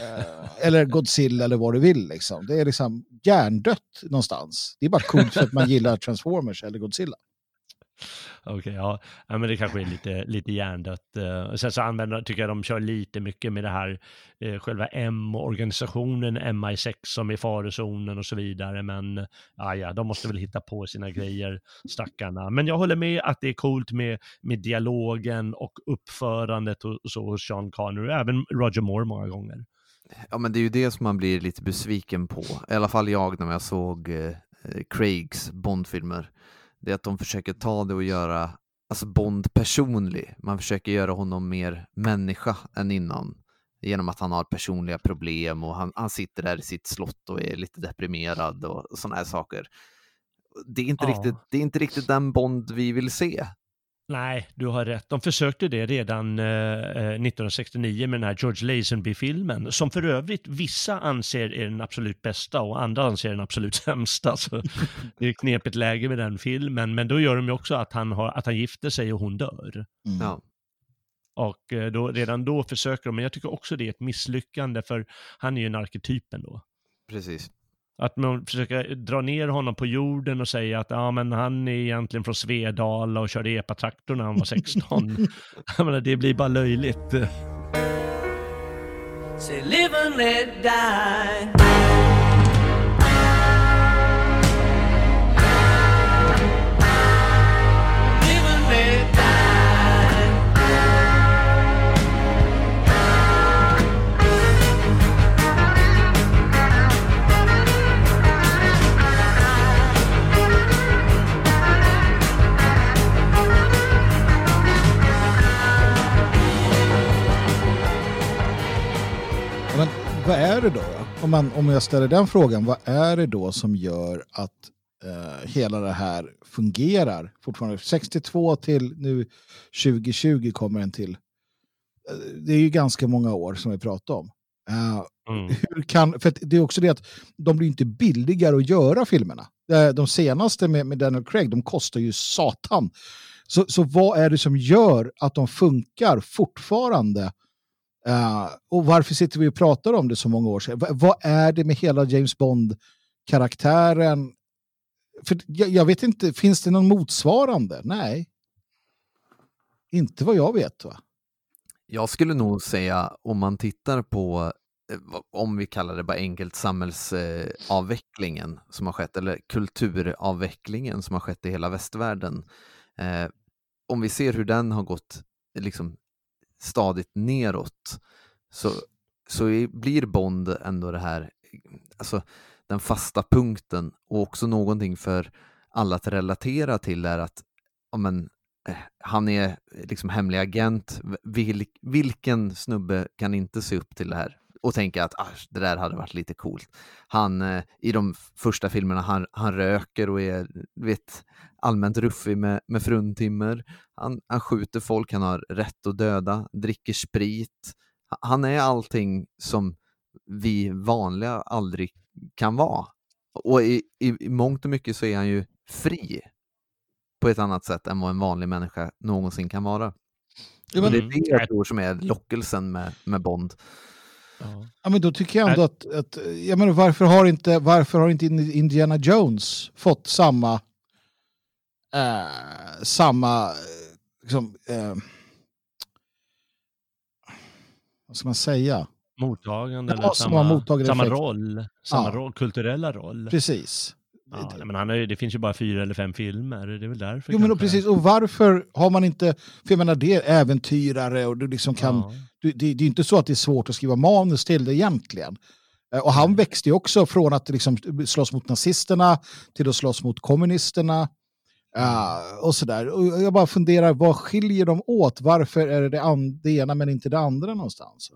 Eh, eller Godzilla eller vad du vill. Liksom. Det är liksom hjärndött någonstans. Det är bara coolt för att man gillar Transformers eller Godzilla. Okej, okay, ja. ja. men det kanske är lite, lite hjärndött. Uh, sen så använder, tycker jag de kör lite mycket med det här, uh, själva M-organisationen, MI6 som är farozonen och så vidare. Men uh, ja, de måste väl hitta på sina grejer, stackarna. Men jag håller med att det är coolt med, med dialogen och uppförandet och, och så hos Sean Connery, även Roger Moore många gånger. Ja, men det är ju det som man blir lite besviken på. I alla fall jag när jag såg eh, eh Craigs Bondfilmer det är att de försöker ta det och göra alltså Bond personlig. Man försöker göra honom mer människa än innan genom att han har personliga problem och han, han sitter där i sitt slott och är lite deprimerad och sådana här saker. Det är, inte ja. riktigt, det är inte riktigt den Bond vi vill se. Nej, du har rätt. De försökte det redan eh, 1969 eh, med den här George Lazenby-filmen, som för övrigt vissa anser är den absolut bästa och andra anser den absolut (laughs) sämsta. Så det är ett knepigt läge med den filmen, men då gör de ju också att han, har, att han gifter sig och hon dör. Mm. Ja. Och eh, då, redan då försöker de, men jag tycker också det är ett misslyckande, för han är ju en arketypen då. Precis. Att man försöker dra ner honom på jorden och säga att ja, men han är egentligen från Svedala och körde epatraktor när han var 16. (laughs) Jag menar, det blir bara löjligt. Vad är det då? Om, man, om jag ställer den frågan, vad är det då som gör att eh, hela det här fungerar fortfarande? 62 till nu 2020 kommer en till. Eh, det är ju ganska många år som vi pratar om. Uh, mm. hur kan, för det är också det att de blir inte billigare att göra filmerna. Eh, de senaste med, med Daniel Craig, de kostar ju satan. Så, så vad är det som gör att de funkar fortfarande Uh, och varför sitter vi och pratar om det så många år sedan? V vad är det med hela James Bond-karaktären? För jag, jag, vet inte, finns det någon motsvarande? Nej. Inte vad jag vet va? Jag skulle nog säga om man tittar på eh, om vi kallar det bara enkelt samhällsavvecklingen eh, som har skett, eller kulturavvecklingen som har skett i hela västvärlden. Eh, om vi ser hur den har gått liksom stadigt neråt så, så blir Bond ändå det här, alltså den fasta punkten och också någonting för alla att relatera till är att men, eh, han är liksom hemlig agent. Vil, vilken snubbe kan inte se upp till det här och tänka att ah, det där hade varit lite coolt. Han, eh, i de första filmerna, han, han röker och är vet, allmänt ruffig med, med fruntimmer. Han, han skjuter folk, han har rätt att döda, dricker sprit. Han är allting som vi vanliga aldrig kan vara. Och i, i, i mångt och mycket så är han ju fri på ett annat sätt än vad en vanlig människa någonsin kan vara. Ja, men, det är det jag tror som är lockelsen med, med Bond. Ja. men då tycker jag ändå att, att jag menar, varför, har inte, varför har inte Indiana Jones fått samma eh, samma liksom, eh, vad ska man säga? Mottagande, ja, eller samma, mottagande samma roll, samma ja. roll, kulturella roll. Precis. Ja, men han har, ju- det finns ju bara fyra eller fem filmer, det är väl därför Jo, men kanske. precis. Och varför har man inte... För jag menar, det är äventyrare och du liksom kan... Ja. Du, det, det är inte så att det är svårt att skriva manus till det egentligen. Eh, Och han växte ju också från att liksom slåss mot nazisterna till att slåss mot kommunisterna. Eh, och sådär. Och jag bara funderar, vad skiljer dem åt? Varför är det det, det ena men inte det andra någonstans?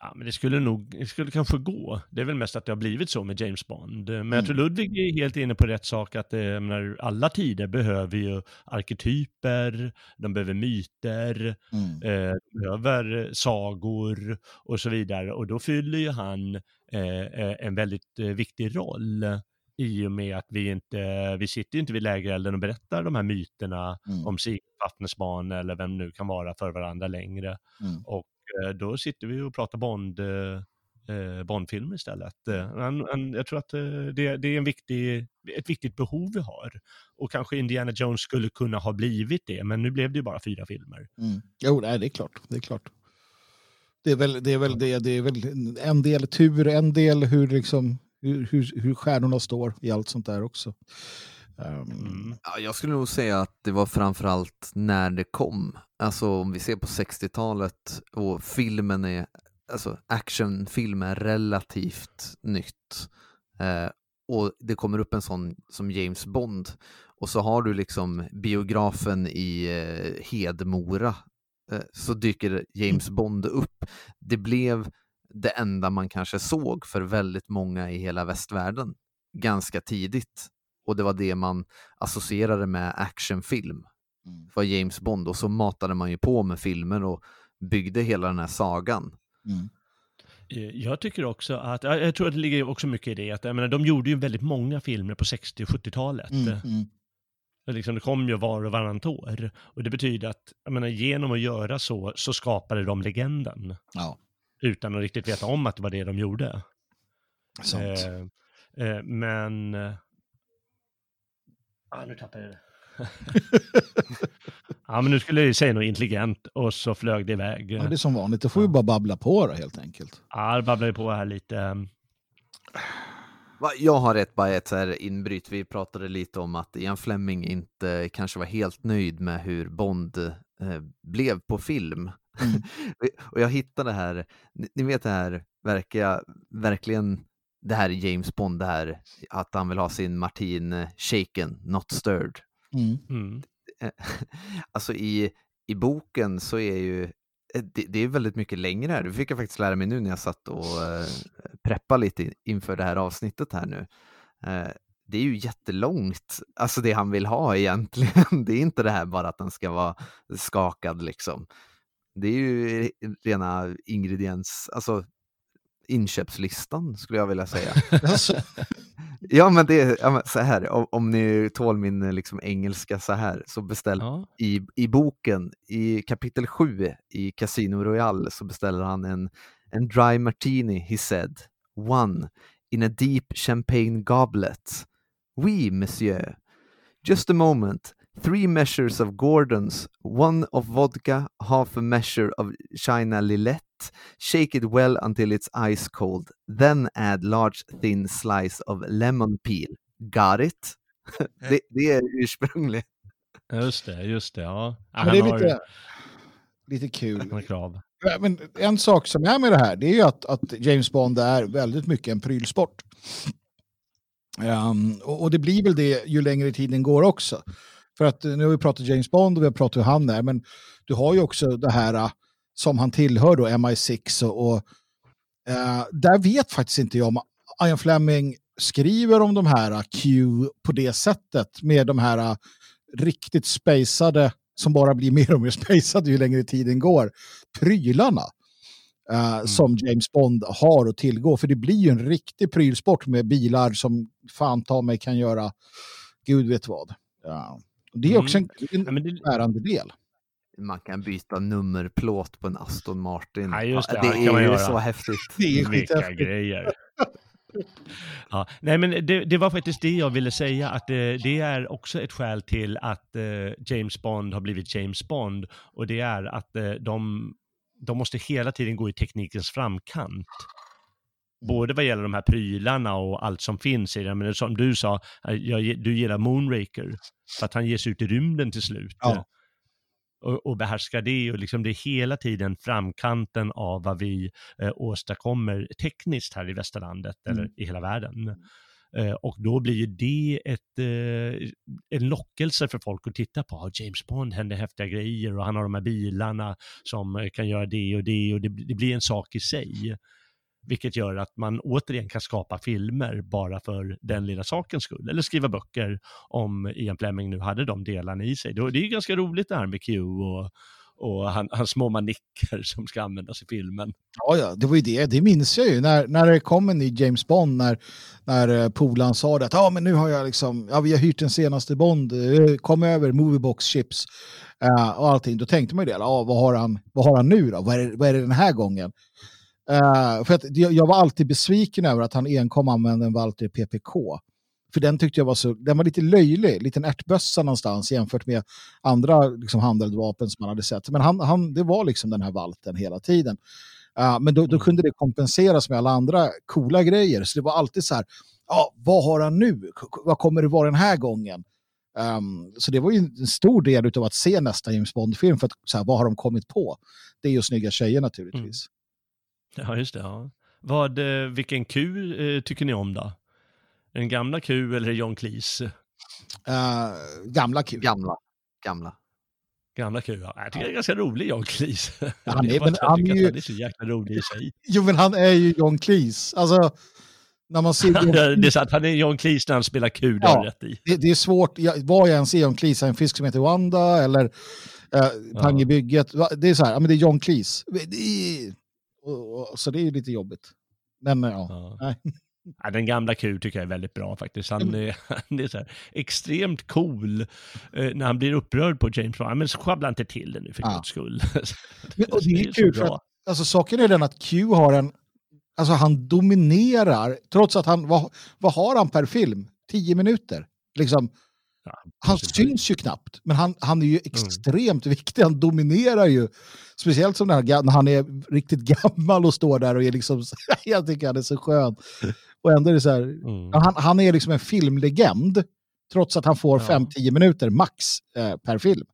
Ja, men det skulle nog, det skulle kanske gå. Det är väl mest att det har blivit så med James Bond. Men Mm. jag tror Ludvig är helt inne på rätt sak att eh, menar, alla tider behöver ju arketyper, de behöver myter, Mm. eh, de behöver sagor och så vidare. Och då fyller ju han eh, eh, en väldigt eh, viktig roll i och med att vi inte, vi sitter ju inte vid lägerelden och berättar de här myterna Mm. om Vattnesbarn eller vem nu kan vara för varandra längre. Mm. Och eh, då sitter vi och pratar Bond, eh, eh, Bondfilm istället. Eh, han, han, jag tror att det, det är en viktig, ett viktigt behov vi har. Och kanske Indiana Jones skulle kunna ha blivit det, men nu blev det ju bara fyra filmer. Mm. Jo, nej, det är klart. Det är klart. Det är väl det, är väl det, det är väl en del tur, en del hur, liksom, hur, hur, hur stjärnorna står i allt sånt där också. Um, Ja, jag skulle nog säga att det var framförallt när det kom. Alltså om vi ser på 60-talet och filmen är, alltså actionfilm är relativt nytt. Eh, och det kommer upp en sån som James Bond och så har du liksom biografen i eh, Hedmora eh, så dyker James Bond upp. Det blev det enda man kanske såg för väldigt många i hela västvärlden ganska tidigt. Och det var det man associerade med actionfilm, Mm. var James Bond. Och så matade man ju på med filmer och byggde hela den här sagan. Mm. Eh, Jag tycker också att, jag tror att det ligger också mycket i det, att jag menar, de gjorde ju väldigt många filmer på 60 och 70-talet. Mm. Mm. Det Liksom, det kom ju var och varannat år. Och det betyder att, jag menar, genom att göra så, så skapade de legenden. Ja, Utan att riktigt veta om att det var det de gjorde. sant. Eh, eh, men... Eh, ah, nu tappade jag det. (laughs) ja, men nu skulle jag ju säga något intelligent och så flög det iväg. Ja, det är som vanligt, då får vi bara babbla på då helt enkelt. Ja, det babblade på här lite. Jag har ett, bara ett så här inbryt. Vi pratade lite om att Ian Fleming inte kanske var helt nöjd med hur Bond eh, blev på film. Mm. (laughs) och jag hittade här, ni, vet det här, verkar, verkligen det här James Bond, det här att han vill ha sin Martin eh, shaken, not stirred. Mm. Mm. Eh, (laughs) alltså i, i boken så är ju eh, det, det är väldigt mycket längre här. Det fick jag faktiskt lära mig nu när jag satt och eh, preppade lite in- inför det här avsnittet här nu. Eh, det är ju jättelångt, alltså det han vill ha egentligen. (laughs) Det är inte det här bara att den ska vara skakad liksom. Det är ju rena ingrediens, alltså inköpslistan skulle jag vilja säga. (laughs) Alltså, Ja men det är ja, men så här, om, om ni tål min liksom, engelska så här, så beställ Ja. i, i boken, i kapitel 7 i Casino Royale så beställer han en, en dry martini, he said. One, in a deep champagne goblet. Oui, monsieur. Just a moment. Three measures of Gordon's, one of vodka, half a measure of China Lillet. Shake it well until it's ice cold. Then add large thin slice of lemon peel. Got it? det, det är ursprungligt. Just det, just det. Ja. Ja, men det är han har- lite, lite kul. krav. Men en sak som är med det här det är ju att, att James Bond är väldigt mycket en prylsport. Ehm, och, och det blir väl det ju längre tiden går också. För att eh, nu har vi pratat James Bond och vi har pratat hur han är, men du har ju också det här eh, som han tillhör då, MI6 och, och eh, där vet faktiskt inte jag om Ian Fleming skriver om de här eh, Q på det sättet med de här riktigt spacade som bara blir (laughs) mer och mer spacade ju längre tiden går prylarna eh, som James Bond har att tillgå. För det blir ju en riktig prylsport med bilar som fan ta mig kan göra gud vet vad. Ja. Det är också en, Ja, en det, bärande del. Man kan byta nummerplåt på en Aston Martin. Ja, just det. Ja, Ja, det det är ju göra. så häftigt. (laughs) Det är vilka grejer. (laughs) Ja, nej men det, det var faktiskt det jag ville säga, att eh, det är också ett skäl till att eh, James Bond har blivit James Bond och det är att eh, de, de måste hela tiden gå i teknikens framkant. Både vad gäller de här prylarna och allt som finns i den. Men som du sa, eh, jag, du gillar Moonraker. För att han ger sig ut i rymden till slut. Ja. Och, och behärskar det och liksom det är hela tiden framkanten av vad vi eh, åstadkommer tekniskt här i västerlandet Mm. eller i hela världen. Eh, och då blir ju det ett, eh, en lockelse för folk att titta på. Ah, James Bond händer häftiga grejer och han har de här bilarna som eh, kan göra det och det och det, det blir en sak i sig. Vilket gör att man återigen kan skapa filmer bara för den lilla sakens skull. Eller skriva böcker om Ian Fleming nu hade de delarna i sig. Det är ju ganska roligt det här med Q och, och han, hans små manicker som ska användas i filmen. Ja, ja, det var ju det. Det minns jag ju när, när det kom en ny James Bond när, när Polan polaren sa det att ah, men nu har jag liksom, ja, vi har hyrt den senaste Bond, eh, kom över, Moviebox chips uh, och allting. Då tänkte man ju det, ah, vad, har han, vad har han nu då? Vad är, vad är det den här gången? Eh, för att jag, jag var alltid besviken över att han enkom använde en Walter PPK. För den tyckte jag var så, den var lite löjlig, liten ärtbössa någonstans jämfört med andra liksom, handeldvapen som man hade sett. Men han, han, det var liksom den här valten hela tiden. Ja, men då, då Mm. kunde det kompenseras med alla andra coola grejer. Så det var alltid så här, ja, vad har han nu? Vad kommer det vara den här gången? Ehm, så det var ju en stor del av att se nästa James Bond-film för att så här, vad har de kommit på? Det är ju snygga tjejer naturligtvis. (laughs) Ja, just det. Ja. Vad, eh, vilken Q eh, tycker ni om då? Den gamla Q eller John Cleese? Eh, gamla kul. Gamla. Gamla. Gamla Q, ja. Jag tycker det är ganska rolig John Cleese. (laughs) han är- men han är ju- han är så jäkla rolig i sig. Jo, men han är ju John Cleese. Alltså, när man ser (laughs) John det är så att han är John Cleese när han spelar Q, det Ja. rätt i. det, det är svårt, jag, vad jag än ser John Cleese, en fisk som heter Wanda eller eh, Pang i bygget. Det är så här, men det är John Cleese. Det är, och, och, så det är ju lite jobbigt. Men ja, Ja. nej. Ja, den gamla Q tycker jag är väldigt bra faktiskt. Han är, (laughs) han är så här, extremt cool eh, när han blir upprörd på James Bond. Men sjabbla inte till det nu för Ja. guds skull. (laughs) Men, och det är kul för att alltså, saken är den att Q har en, alltså han dominerar, trots att han, vad, vad har han per film? Tio minuter. Liksom, han syns ju knappt, men han, han är Mm. ju extremt viktig. Han dominerar ju. Speciellt som när han är riktigt (laughs) gammal och står där och är liksom, jag tycker han är så skön. Och ändå är det så här, Mm. han, han är liksom en filmlegend, trots att han får Ja. 5-10 minuter max eh, per film.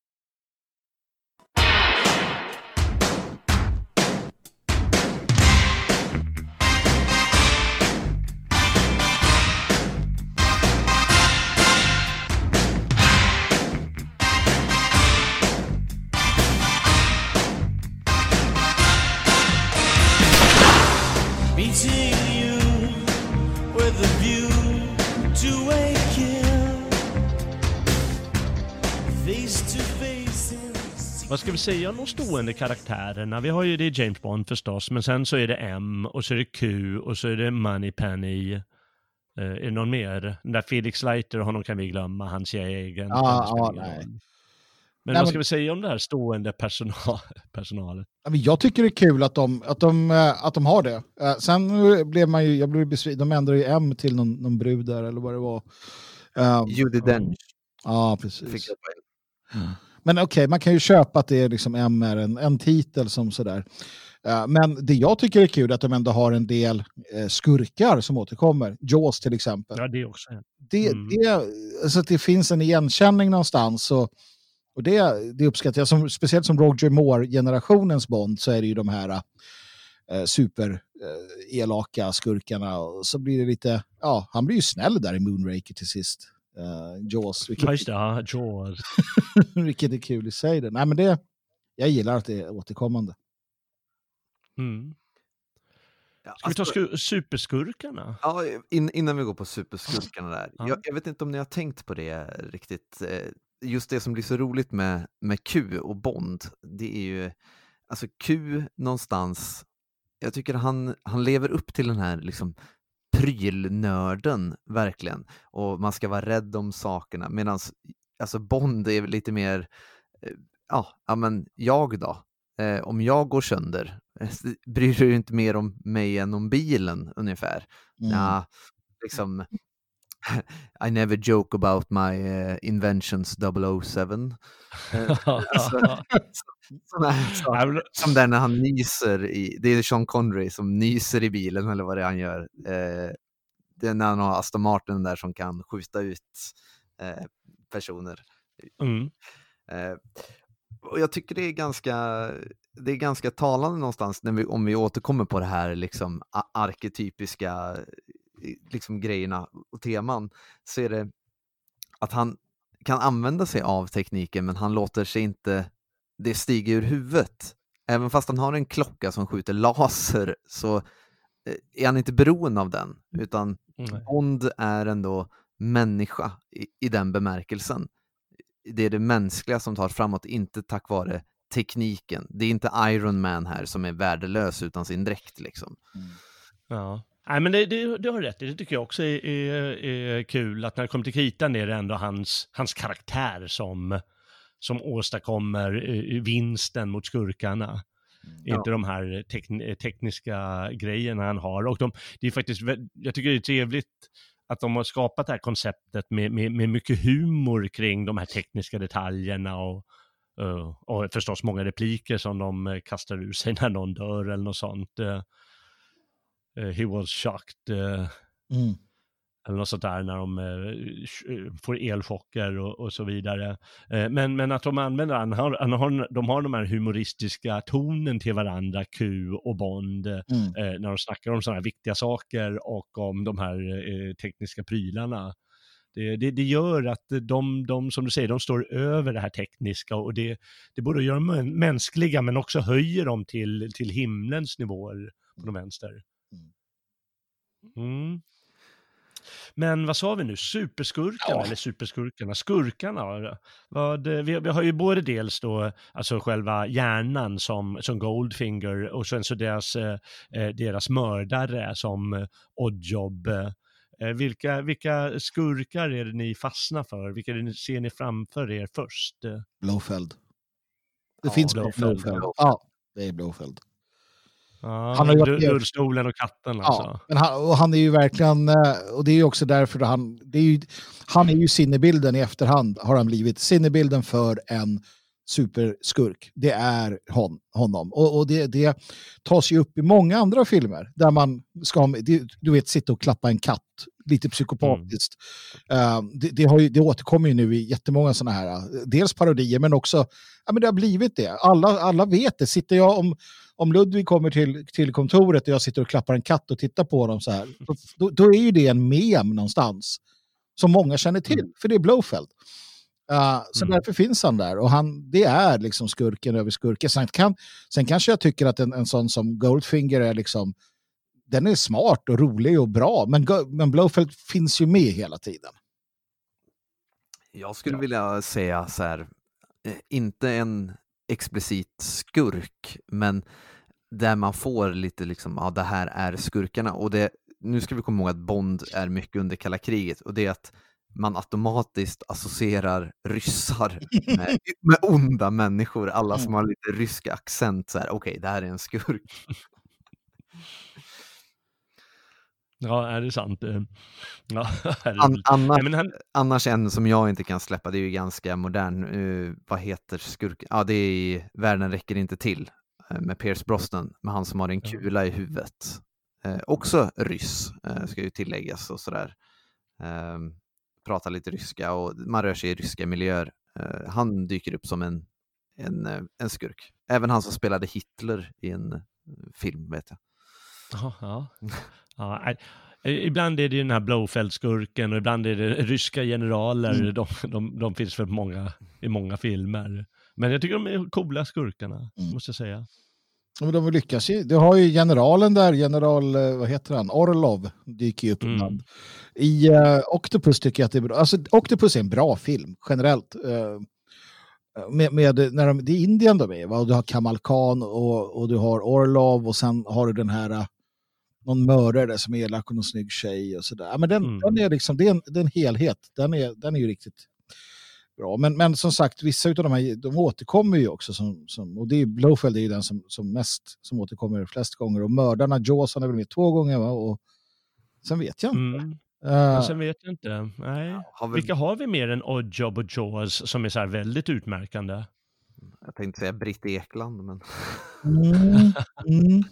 Säga om de stående karaktärerna? Vi har ju det James Bond förstås, men sen så är det M och så är det Q och så är det Moneypenny. Eh, är det någon mer? Den där Felix Leiter, honom kan vi glömma, hans egen. Ja, ja, nej. Men Nej, vad men- ska vi säga om det här stående personal, (laughs) personalet? Ja, men Jag tycker det är kul att de, att de, eh, att de har det. Eh, Sen blev man ju, jag blev besviken, de ändrade ju M till någon, någon brud där eller vad det var. Um, Judi Dench ja, precis. en. Men okej, man kan ju köpa att det är liksom M är en, en titel som sådär. Eh, Men det jag tycker är kul är att de ändå har en del eh, skurkar som återkommer. Jaws till exempel. Ja, det också. det, Mm. det, alltså att det finns en igenkänning någonstans. Och, och det, det uppskattar jag. Som, speciellt som Roger Moore-generationens Bond så är det ju de här eh, super eh, skurkarna. Och så blir det lite, ja, han blir ju snäll där i Moonraker till sist. Uh, Jaws, vilket, just det. Ja, Jaws. (laughs) vilket är kul i sig. Det. Nej, men det, jag gillar att det är återkommande. Mm. Ska vi ta alltså- sku- superskurkarna? Ja, in, innan vi går på superskurkarna där. Ja. Jag, jag vet inte om ni har tänkt på det riktigt. Eh, Just det som blir så roligt med, med Q och Bond, det är ju, alltså Q någonstans, jag tycker han, han lever upp till den här liksom prylnörden verkligen. Och man ska vara rädd om sakerna, medan alltså Bond är lite mer, eh, ja, ja men jag då? Eh, om jag går sönder, eh, (laughs) bryr du dig inte mer om mig än om bilen ungefär? Mm. Ja, liksom (laughs) I never joke about my eh, inventions 007. Eh, (laughs) alltså, (laughs) men- Som där när han nyser i, det är Sean Connery som nyser i bilen eller vad det är han gör. Eh, det är när han har Aston Martin där som kan skjuta ut eh, personer. Mm. Eh, och jag tycker det är ganska, det är ganska talande någonstans när vi, om vi återkommer på det här liksom arketypiska liksom grejerna och teman så är det att han kan använda sig av tekniken men han låter sig inte det stiga ur huvudet. Även fast han har en klocka som skjuter laser så eh, är han inte beroende av den utan Nej. Bond är ändå människa i, i den bemärkelsen. Det är det mänskliga som tar framåt, inte tack vare tekniken. Det är inte Iron Man här som är värdelös utan sin dräkt liksom. Ja. Nej, men det, det, det har du rätt i. Det tycker jag också är, är, är kul. Att när det kommer till kritan är det ändå hans, hans karaktär som, som åstadkommer eh, vinsten mot skurkarna. Inte de här tekn- tekniska grejerna han har. Och de, det är faktiskt, jag tycker det är trevligt att de har skapat det här konceptet med, med, med mycket humor kring de här tekniska detaljerna och, eh, och förstås många repliker som de eh, kastar ur sig (laughs) när någon dör eller något sånt. eh. Eh, he was shocked. eh, Mm. Eller något sånt där när de eh, eh, får elchocker och, och så vidare. Eh, men, men att de använder, han har, han har, de har de här humoristiska tonen till varandra, Q och Bond, eh, Mm. när de snackar om sådana här viktiga saker och om de här tekniska prylarna. Det, det, det gör att de, de, som du säger, de står över det här tekniska och det, det både gör dem män- mänskliga men också höjer dem till, till himlens nivåer på de vänster. Mm. Men vad sa vi nu? Superskurkarna Ja. eller superskurkarna? Skurkarna? Vad, eh, vi, vi har ju både dels då, alltså själva hjärnan som, som Goldfinger och sen så deras, eh, eh, deras mördare som Oddjob. Vilka, vilka skurkar är det ni fastnar för? Vilka ser ni framför er först? Blowfeld. Det Ja, finns Blofeld. Blowfeld. Ja, det är Blowfeld. Ja, Han har ju varit rullstolen och katten alltså. Ja, men han, och han är ju verkligen, eh, och det är ju också därför han, det är ju, han är ju sinnebilden i efterhand har han blivit, sinnebilden för en superskurk. Det är hon, honom. Och, och det, det tas ju upp i många andra filmer där man ska, du vet, sitta och klappa en katt, lite psykopatiskt. Eh, det, det, har ju, det återkommer ju nu i jättemånga sådana här, eh, dels parodier men också, ja men det har blivit det. Alla, alla vet det. Sitter jag om, om Ludvig kommer till, till kontoret och jag sitter och klappar en katt och tittar på honom så här, (laughs) då, då, är ju det en mem någonstans som många känner till, för det är Blowfeld. Uh, så Mm. därför finns han där och han, det är liksom skurken över skurken. Sen, kan, sen kanske jag tycker att en, en sån som Goldfinger är liksom, den är smart och rolig och bra, men, men Blowfeld finns ju med hela tiden. Jag skulle vilja säga så här, eh, inte en explicit skurk, men där man får lite liksom, ja det här är skurkarna. Och det, nu ska vi komma ihåg att Bond är mycket under kalla kriget och det är att man automatiskt associerar ryssar (laughs) med, med onda människor. Alla som har lite rysk accent, så här, okej, det här är en skurk. (laughs) Ja, är det sant? Eh, Ja, (laughs) An, herregud. annars, Nej, han, annars en som jag inte kan släppa, det är ju ganska modern. eh, vad heter skurken? Ja, det är i Världen räcker inte till eh, med Pierce Brosnan, med han som har en kula i huvudet. Eh, också ryss, eh, ska ju tilläggas och sådär. Eh, pratar lite ryska och man rör sig i ryska miljöer. Han dyker upp som en, en, en skurk. Även han som spelade Hitler i en film, vet jag. ja, ja. (laughs) ja, Ibland är det ju den här Blowfeld-skurken och ibland är det (laughs) ryska generaler. Mm. De, de, de finns för många, i många filmer. Men jag tycker de är coola skurkarna, Mm. måste jag säga. Ja, men de lyckas ju. Du har ju generalen där, general, eh, vad heter han, Orlov dyker ju upp Mm. ibland. I uh, Octopus tycker jag att det är bra. Alltså Octopus är en bra film, generellt. eh, med, med, när de, det är Indien de är, va? Och du har Kamal Khan och, och du har Orlov och sen har du den här någon mördare som är elak och någon snygg tjej och sådär. Ja, Men den, Mm. den är liksom, det är en, det är en helhet. Den är, den är ju riktigt bra. Men, men som sagt, vissa av de här, de återkommer ju också. Som, som, och det är, Blowfeld är ju den som, som mest, som återkommer flest gånger. Och mördarna, Jaws, han är väl med två gånger va? Och sen vet jag inte. Mm. Men sen vet jag inte. Nej. Har väl, Vilka har vi mer än Oddjob och Jaws som är så här väldigt utmärkande? jag tänkte säga Britt Ekland, men Mm. Mm.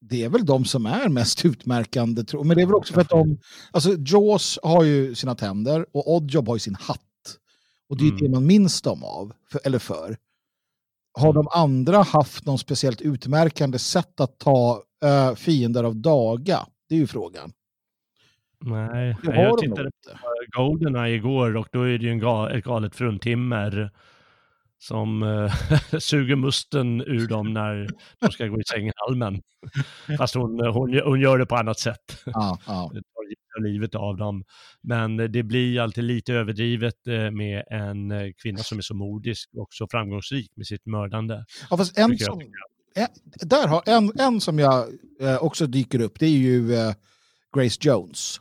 Det är väl de som är mest (laughs) utmärkande, tror men det är väl också för att de, alltså Jaws har ju sina tänder och Oddjob har ju sin hatt. Och det är Mm. det man minns dem av, för, eller för. Har de andra haft någon speciellt utmärkande sätt att ta äh, fiender av daga? Det är ju frågan. Nej, jag tittade på Goldeneye igår och då är det ju en ga, ett galet fruntimmer som eh, (laughs) suger musten ur dem när de ska gå i sänghalmen. Fast hon, hon, hon gör det på annat sätt. Ja, ja. (laughs) Tar livet av dem. Men det blir alltid lite överdrivet eh, med en eh, kvinna som är så modisk och så framgångsrik med sitt mördande. Ja, fast en som, en, där har, en, en som jag också dyker upp, det är ju Grace Jones.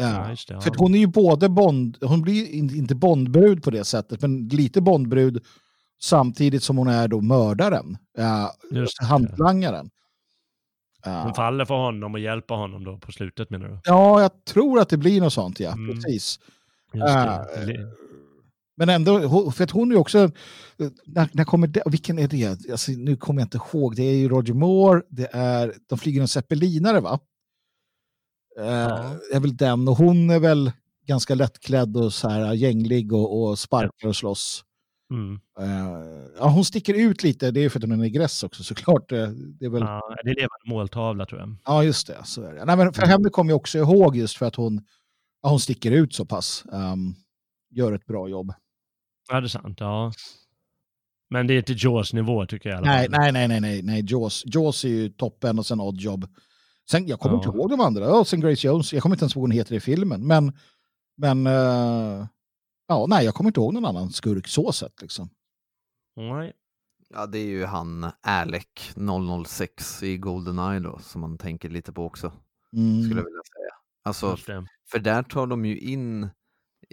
Ja, det, För ja. hon är ju både Bond, hon blir in- inte Bondbrud på det sättet, men lite Bondbrud samtidigt som hon är då mördaren, ja, Just hantlangaren. Ja. Hon faller för honom och hjälper honom då på slutet menar du? ja, jag tror att det blir något sånt, ja. Mm. Precis. Men ändå, för att hon är ju också, när, när kommer det, vilken är det? Alltså, nu kommer jag inte ihåg, det är ju Roger Moore, det är, de flyger en zeppelinare va? Eh, Ja. är väl den, och hon är väl ganska lättklädd och så här gänglig och, och sparkar och slåss. Mm. Eh, ja, hon sticker ut lite, det är för att hon är negress också såklart. Eh, Det är väl, ja. Ja, det är levande måltavla tror jag. just det, så är det. Nej, men för Mm. henne kommer jag också ihåg just för att hon, ja, hon sticker ut så pass. ehm, gör ett bra jobb. Ja, det är sant. Ja. Men det är inte Jaws nivå tycker jag i alla Nej, fall. nej, nej, nej, nej, nej. Jaws, Jaws är ju toppen och sen Oddjob. Sen, jag kommer Ja. inte ihåg de andra. Och sen Grace Jones, jag kommer inte ens ihåg vad hon heter i filmen. Men, men eh, ja, nej, jag kommer inte ihåg någon annan skurk så sett liksom. Nej. ja, det är ju han Alec 006 i Goldeneye då, som man tänker lite på också, Mm. skulle jag vilja säga. Alltså. För där tar de ju in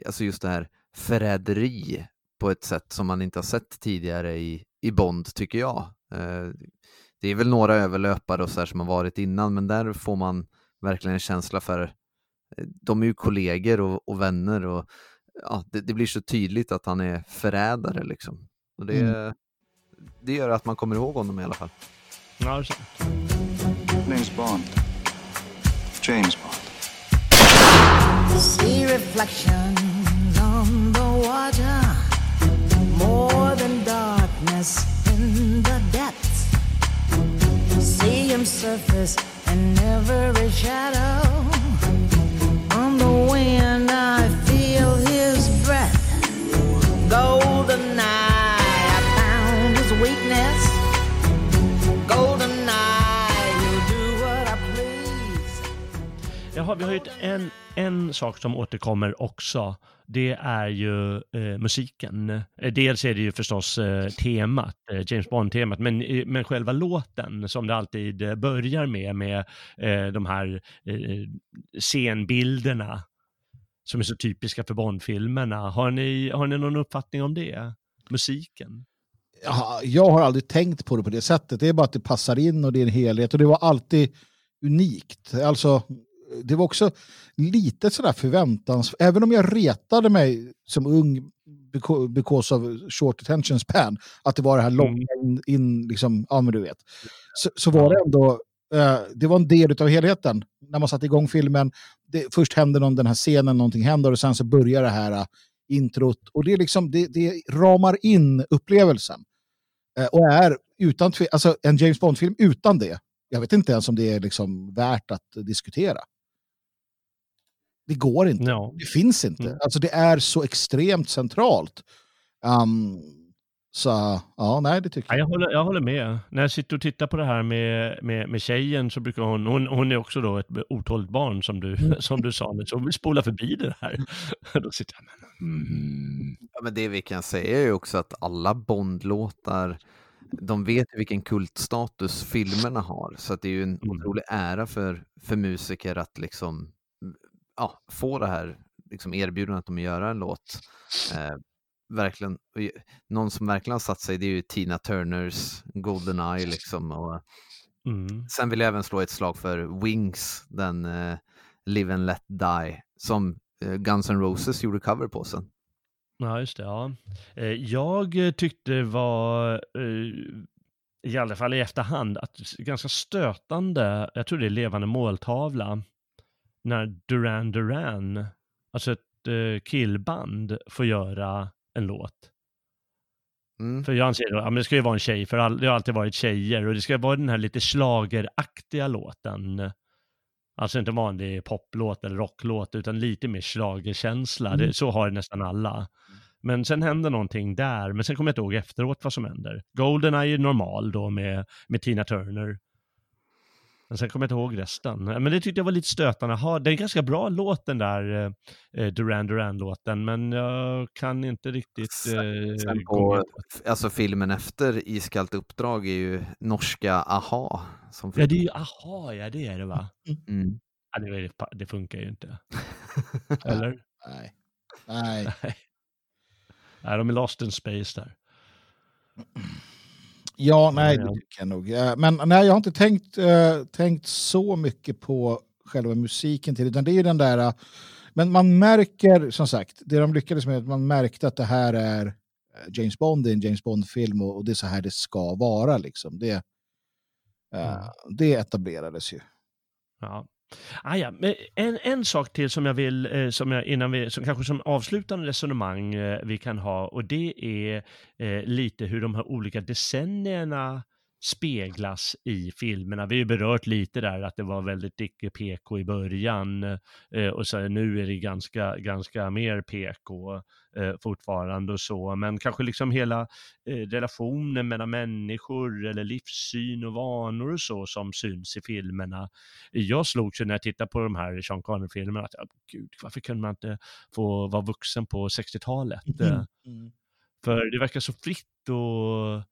alltså just det här förräderi på ett sätt som man inte har sett tidigare i, i Bond, tycker jag. Eh, det är väl några överlöpare och så här som har varit innan, men där får man verkligen en känsla för eh, de är ju kollegor och, och vänner och ja, det, det blir så tydligt att han är förrädare liksom. Och det, det gör att man kommer ihåg honom i alla fall. Ja. Name's Bond. James Bond. See reflections on the water, more than darkness in the depths. Surface in every shadow. On the wind, I feel his breath. Golden eye, I found his weakness. Golden eye, he'll do what I please. Jaha, vi har ju en, en sak som återkommer också. Det är ju eh, musiken. Eh, dels är det ju förstås eh, temat, eh, James Bond-temat, men, eh, men själva låten som det alltid eh, börjar med, med eh, de här eh, scenbilderna som är så typiska för Bond-filmerna. Har ni, har ni någon uppfattning om det? Musiken? Ja, jag har aldrig tänkt på det på det sättet. Det är bara att det passar in och det är en helhet. Och det var alltid unikt. Alltså, det var också lite sådär förväntans... Även om jag retade mig som ung beca- because of short attention span, att det var det här långa in, in liksom, ja men du vet. Så, så var det ändå, eh, det var en del av helheten. När man satte igång filmen, det, först händer någon, den här scenen, någonting händer och sen så börjar det här eh, introt. Och det, är liksom, det, det ramar in upplevelsen. Eh, och är utan alltså en James Bond-film utan det, jag vet inte ens om det är liksom värt att diskutera. Det går inte. Ja. Det finns inte. Mm. Alltså det är så extremt centralt. Um, så ja, nej det tycker Ja, jag. jag, håller, jag håller med. När jag sitter och tittar på det här med, med, med tjejen så brukar hon, hon, hon är också då ett otåligt barn som du, som du sa, nu, så hon vill spola förbi det här. (laughs) då sitter jag men, mm. Ja, men det vi kan säga är ju också att alla Bond-låtar, de vet ju vilken kultstatus filmerna har, så att det är ju en Mm. otrolig ära för, för musiker att liksom ja, få det här liksom erbjudandet om att göra en låt. Eh, verkligen, någon som verkligen har satt sig, det är ju Tina Turners Goldeneye liksom. Och, Mm. Sen vill jag även slå ett slag för Wings, den eh, Live and Let Die, som eh, Guns N' Roses gjorde cover på sen. Ja, just det. Ja. Eh, Jag eh, tyckte var, eh, i alla fall i efterhand, att ganska stötande, jag tror det är levande måltavla, när Duran Duran, alltså ett eh, killband, får göra en låt. Mm. För jag anser att ja, det ska ju vara en tjej, för all, det har alltid varit tjejer och det ska vara den här lite slageraktiga låten. Alltså inte vanlig poplåt eller rocklåt utan lite mer schlagerkänsla. Mm. Det, så har nästan alla. Men sen händer någonting där, men sen kommer jag inte ihåg efteråt vad som händer. Goldeneye är normal då med, med Tina Turner. Men sen kommer jag inte ihåg resten. Men det tyckte jag var lite stötande. Ha, det är en ganska bra låt den där eh, Duran Duran-låten, men jag kan inte riktigt... Eh, Sen på, alltså filmen efter Iskallt uppdrag är ju norska AHA. Som Ja, det är ju, aha, ja det är det va? mm. Ja, det, det funkar ju inte. (laughs) Eller? Nej. Nej. (laughs) Nej. Nej, de är lost in space där. (clears throat) Ja, nej, det tycker jag nog. Eh, Men nej, jag har inte tänkt, eh, tänkt så mycket på själva musiken till, utan det är ju den där, eh, men man märker, som sagt, det de lyckades med, att man märkte att det här är eh, James Bond, det är en James Bond-film och, och det är så här det ska vara liksom. Det, eh, Mm. det etablerades ju. Ja. Ah, ja. men eh, en, en sak till som jag vill, eh, som jag innan vi, som kanske som avslutande resonemang eh, vi kan ha och det är eh, lite hur de här olika decennierna speglas i filmerna. Vi har ju berört lite där att det var väldigt icke PK i början eh, och så nu är det ganska, ganska mer PK eh, fortfarande och så, men kanske liksom hela eh, relationen mellan människor eller livssyn och vanor och så som syns i filmerna. Jag slogs ju när jag tittade på de här Sean Connery-filmerna att ja, gud, varför kunde man inte få vara vuxen på 60-talet? Eh, För det verkar så fritt och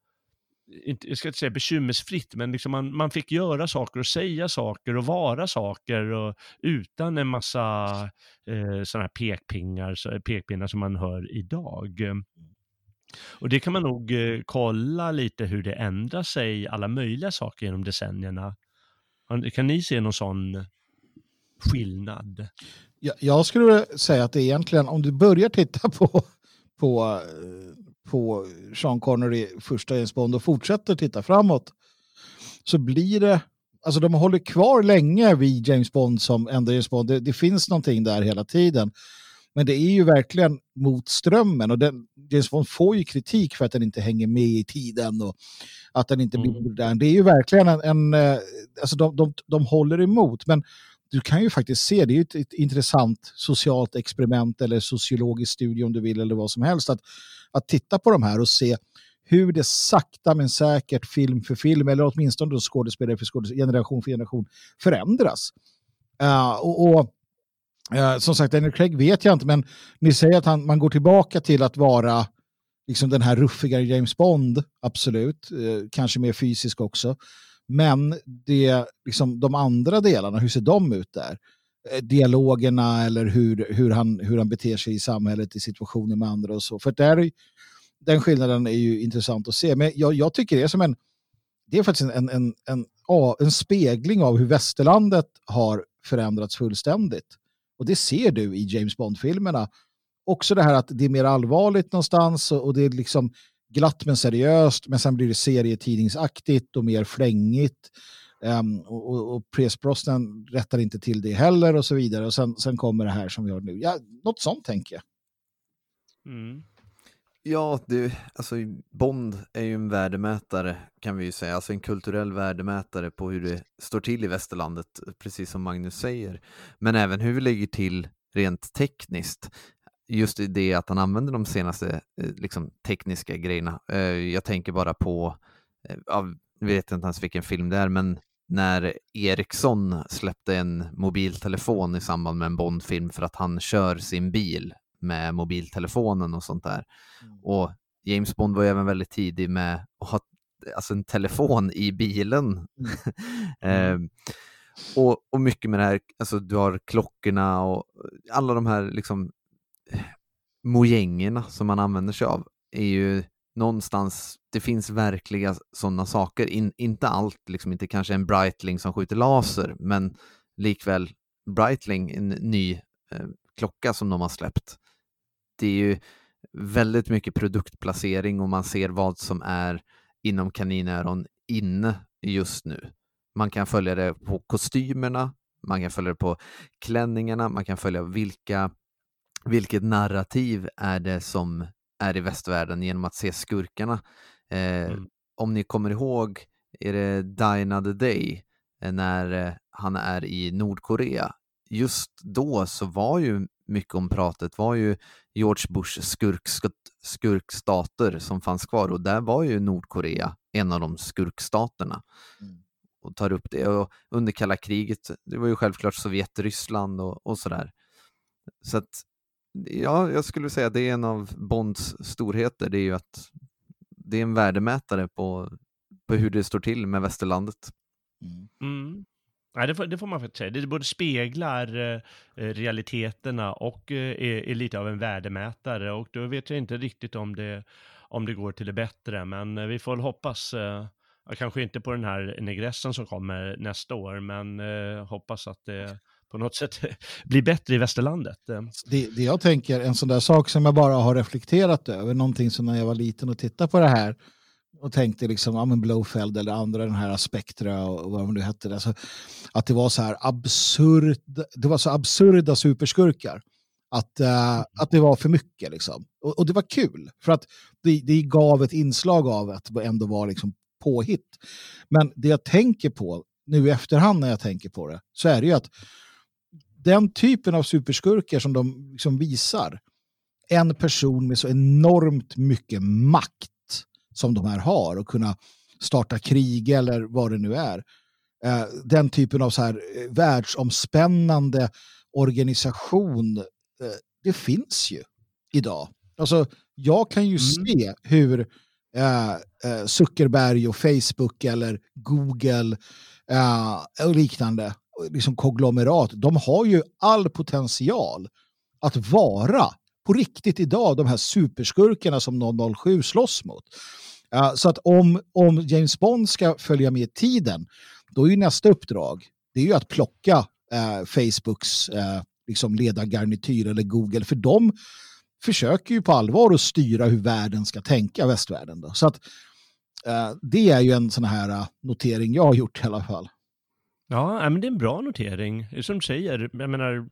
inte, jag ska inte säga bekymmersfritt, men liksom man, man fick göra saker och säga saker och vara saker och utan en massa eh, sådana här pekpingar, så, pekpinnar som man hör idag. Och det kan man nog eh, kolla lite hur det ändrar sig, alla möjliga saker genom decennierna. Kan ni se någon sån skillnad? Jag, jag skulle vilja säga att det egentligen, om du börjar titta på, på, eh, på Sean Connery, första James Bond, och fortsätter titta framåt, så blir det, alltså de håller kvar länge vid James Bond som enda James Bond. Det, det finns någonting där hela tiden. Men det är ju verkligen mot strömmen och den, James Bond får ju kritik för att den inte hänger med i tiden och att den inte blir Mm. modern. Det är ju verkligen en, en eh, alltså de, de, de håller emot. Men du kan ju faktiskt se, det är ju ett, ett intressant socialt experiment eller sociologisk studie om du vill eller vad som helst, att, att titta på de här och se hur det sakta men säkert film för film, eller åtminstone då skådespelare för skådespelare, generation för generation, förändras. Uh, och, och uh, som sagt, Daniel Craig vet jag inte, men ni säger att han, man går tillbaka till att vara liksom den här ruffigare James Bond, absolut, uh, kanske mer fysisk också. Men det, liksom, de andra delarna, hur ser de ut där? Eh, dialogerna eller hur, hur, han, hur han beter sig i samhället i situationer med andra och så. För där, den skillnaden är ju intressant att se. Men jag, jag tycker det är som en, det är faktiskt en, en, en, en spegling av hur västerlandet har förändrats fullständigt. Och det ser du i James Bond-filmerna. Också det här att det är mer allvarligt någonstans och, och det är liksom glatt men seriöst, men sen blir det serietidningsaktigt och mer flängigt. Um, och, och, och Pierce Brosnan rättar inte till det heller och så vidare. Och sen, sen kommer det här som vi har nu. Ja, något sånt tänker jag. Mm. Ja, det, alltså Bond är ju en värdemätare kan vi ju säga, alltså en kulturell värdemätare på hur det står till i västerlandet, precis som Magnus säger. Men även hur vi lägger till rent tekniskt. Just i det att han använder de senaste eh, liksom, tekniska grejerna. Eh, Jag tänker bara på, eh, jag vet inte ens vilken film det är, men när Ericsson släppte en mobiltelefon i samband med en Bondfilm för att han kör sin bil med mobiltelefonen och sånt där. Och James Bond var ju även väldigt tidig med att ha alltså en telefon i bilen. (laughs) eh, och, och mycket med det här, alltså du har klockorna och alla de här liksom mojängerna som man använder sig av är ju någonstans, det finns verkliga sådana saker, In, inte allt, liksom inte kanske en Breitling som skjuter laser, men likväl Breitling, en ny eh, klocka som de har släppt. Det är ju väldigt mycket produktplacering och man ser vad som är inom kaninöron inne just nu. Man kan följa det på kostymerna, man kan följa det på klänningarna, man kan följa vilka, vilket narrativ är det som är i västvärlden genom att se skurkarna. Eh, Mm. Om ni kommer ihåg, är det Die Another Day, eh, när eh, han är i Nordkorea. Just då så var ju mycket om pratet var ju George Bush skurk, skurkstater som fanns kvar och där var ju Nordkorea en av de skurkstaterna. Mm. Och tar upp det. Och under kalla kriget, det var ju självklart Sovjet, Ryssland och, och sådär. Så att, ja, jag skulle säga att det är en av Bonds storheter, det är ju att det är en värdemätare på, på hur det står till med västerlandet. Mm. Mm. Nej, det, får, det får man faktiskt säga. Det både speglar eh, realiteterna och eh, är, är lite av en värdemätare. Och då vet jag inte riktigt om det, om det går till det bättre. Men eh, vi får hoppas, eh, ja, kanske inte på den här negressen som kommer nästa år, men eh, hoppas att det på något sätt (laughs) blir bättre i västerlandet. Eh, Det, det jag tänker, en sån där sak som jag bara har reflekterat över, någonting som när jag var liten och tittade på det här och tänkte liksom, ja men Blowfeld eller andra den här Spectra och vad de nu hette, alltså, att det var så här absurd, det var så absurda superskurkar. Att, eh, att det var för mycket liksom. Och, och det var kul, för att det, det gav ett inslag av att det ändå var liksom påhitt. Men det jag tänker på, nu i efterhand när jag tänker på det, så är det ju att den typen av superskurkar som de liksom visar, en person med så enormt mycket makt som de här har och kunna starta krig eller vad det nu är. Eh, den typen av så här eh, världsomspännande organisation, eh, det finns ju idag. Alltså, jag kan ju se hur Zuckerberg och Facebook eller Google och liknande liksom konglomerat, de har ju all potential att vara på riktigt idag de här superskurkarna som 007 slåss mot. Uh, så att om, om James Bond ska följa med tiden, då är ju nästa uppdrag det är ju att plocka uh, Facebooks uh, liksom ledargarnityr eller Google, för de försöker ju på allvar att styra hur världen ska tänka, västvärlden. Då. Så att det är ju en sån här notering jag har gjort i alla fall. Ja, men det är en bra notering. Som du säger, jag menar,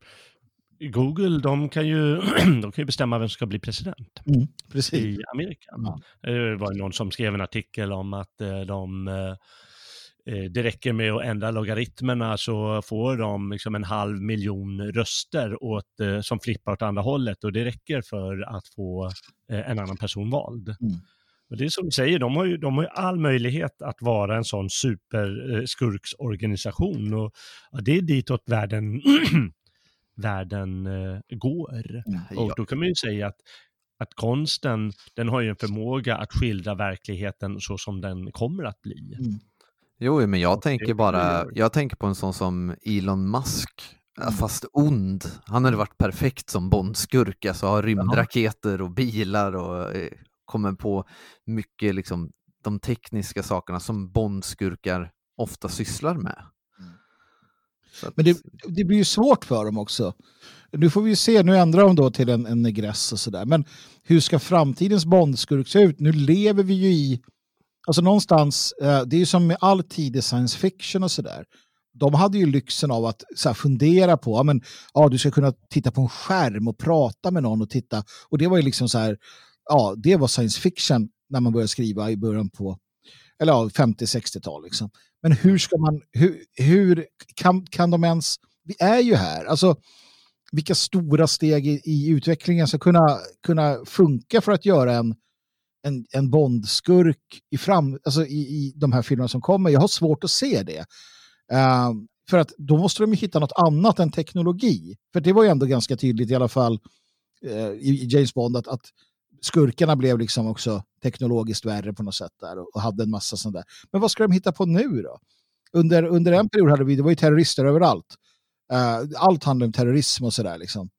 Google, de kan ju, (clears throat) de kan ju bestämma vem som ska bli president Mm, precis. i Amerika. Ja. Det var någon som skrev en artikel om att eh, de, eh, det räcker med att ändra logaritmerna så får de liksom en halv miljon röster åt, eh, som flippar åt andra hållet och det räcker för att få eh, en annan person vald. Mm. Och det är som du säger, de har ju, de har ju all möjlighet att vara en sån superskurksorganisation och ja, det är ditåt världen, (clears throat) världen eh, går. Och då kan man ju säga att, att konsten, den har ju en förmåga att skildra verkligheten så som den kommer att bli. Mm. Jo, men jag tänker bara, jag tänker på en sån som Elon Musk, Mm. fast ond. Han hade varit perfekt som Bondskurk, alltså har rymdraketer och bilar och eh, kommer på mycket liksom de tekniska sakerna som Bondskurkar ofta sysslar med. Mm. Att, Men det, det blir ju svårt för dem också. Nu får vi se, nu ändrar de då till en, en negress och sådär. Men hur ska framtidens Bondskurk se ut? Nu lever vi ju i, alltså någonstans, eh, det är ju som med all tidig science fiction och sådär. De hade ju lyxen av att så här, fundera på, ja, men, ja, du ska kunna titta på en skärm och prata med någon och titta. Och det var ju liksom så här, ja, det var science fiction när man började skriva i början på, eller ja, 50-60-tal liksom. Men hur ska man, hur, hur kan, kan de ens, vi är ju här, alltså vilka stora steg i, i utvecklingen ska kunna, kunna funka för att göra en, en, en Bondskurk i, fram, alltså i, i de här filmerna som kommer. Jag har svårt att se det. Uh, för att då måste de ju hitta något annat än teknologi. För det var ju ändå ganska tydligt i alla fall uh, i, i James Bond att, att skurkarna blev liksom också teknologiskt värre på något sätt där och, och hade en massa sånt där. Men vad ska de hitta på nu då? Under, under en period hade vi, det var ju terrorister överallt. Eh, allt handlar om terrorism och sådär liksom.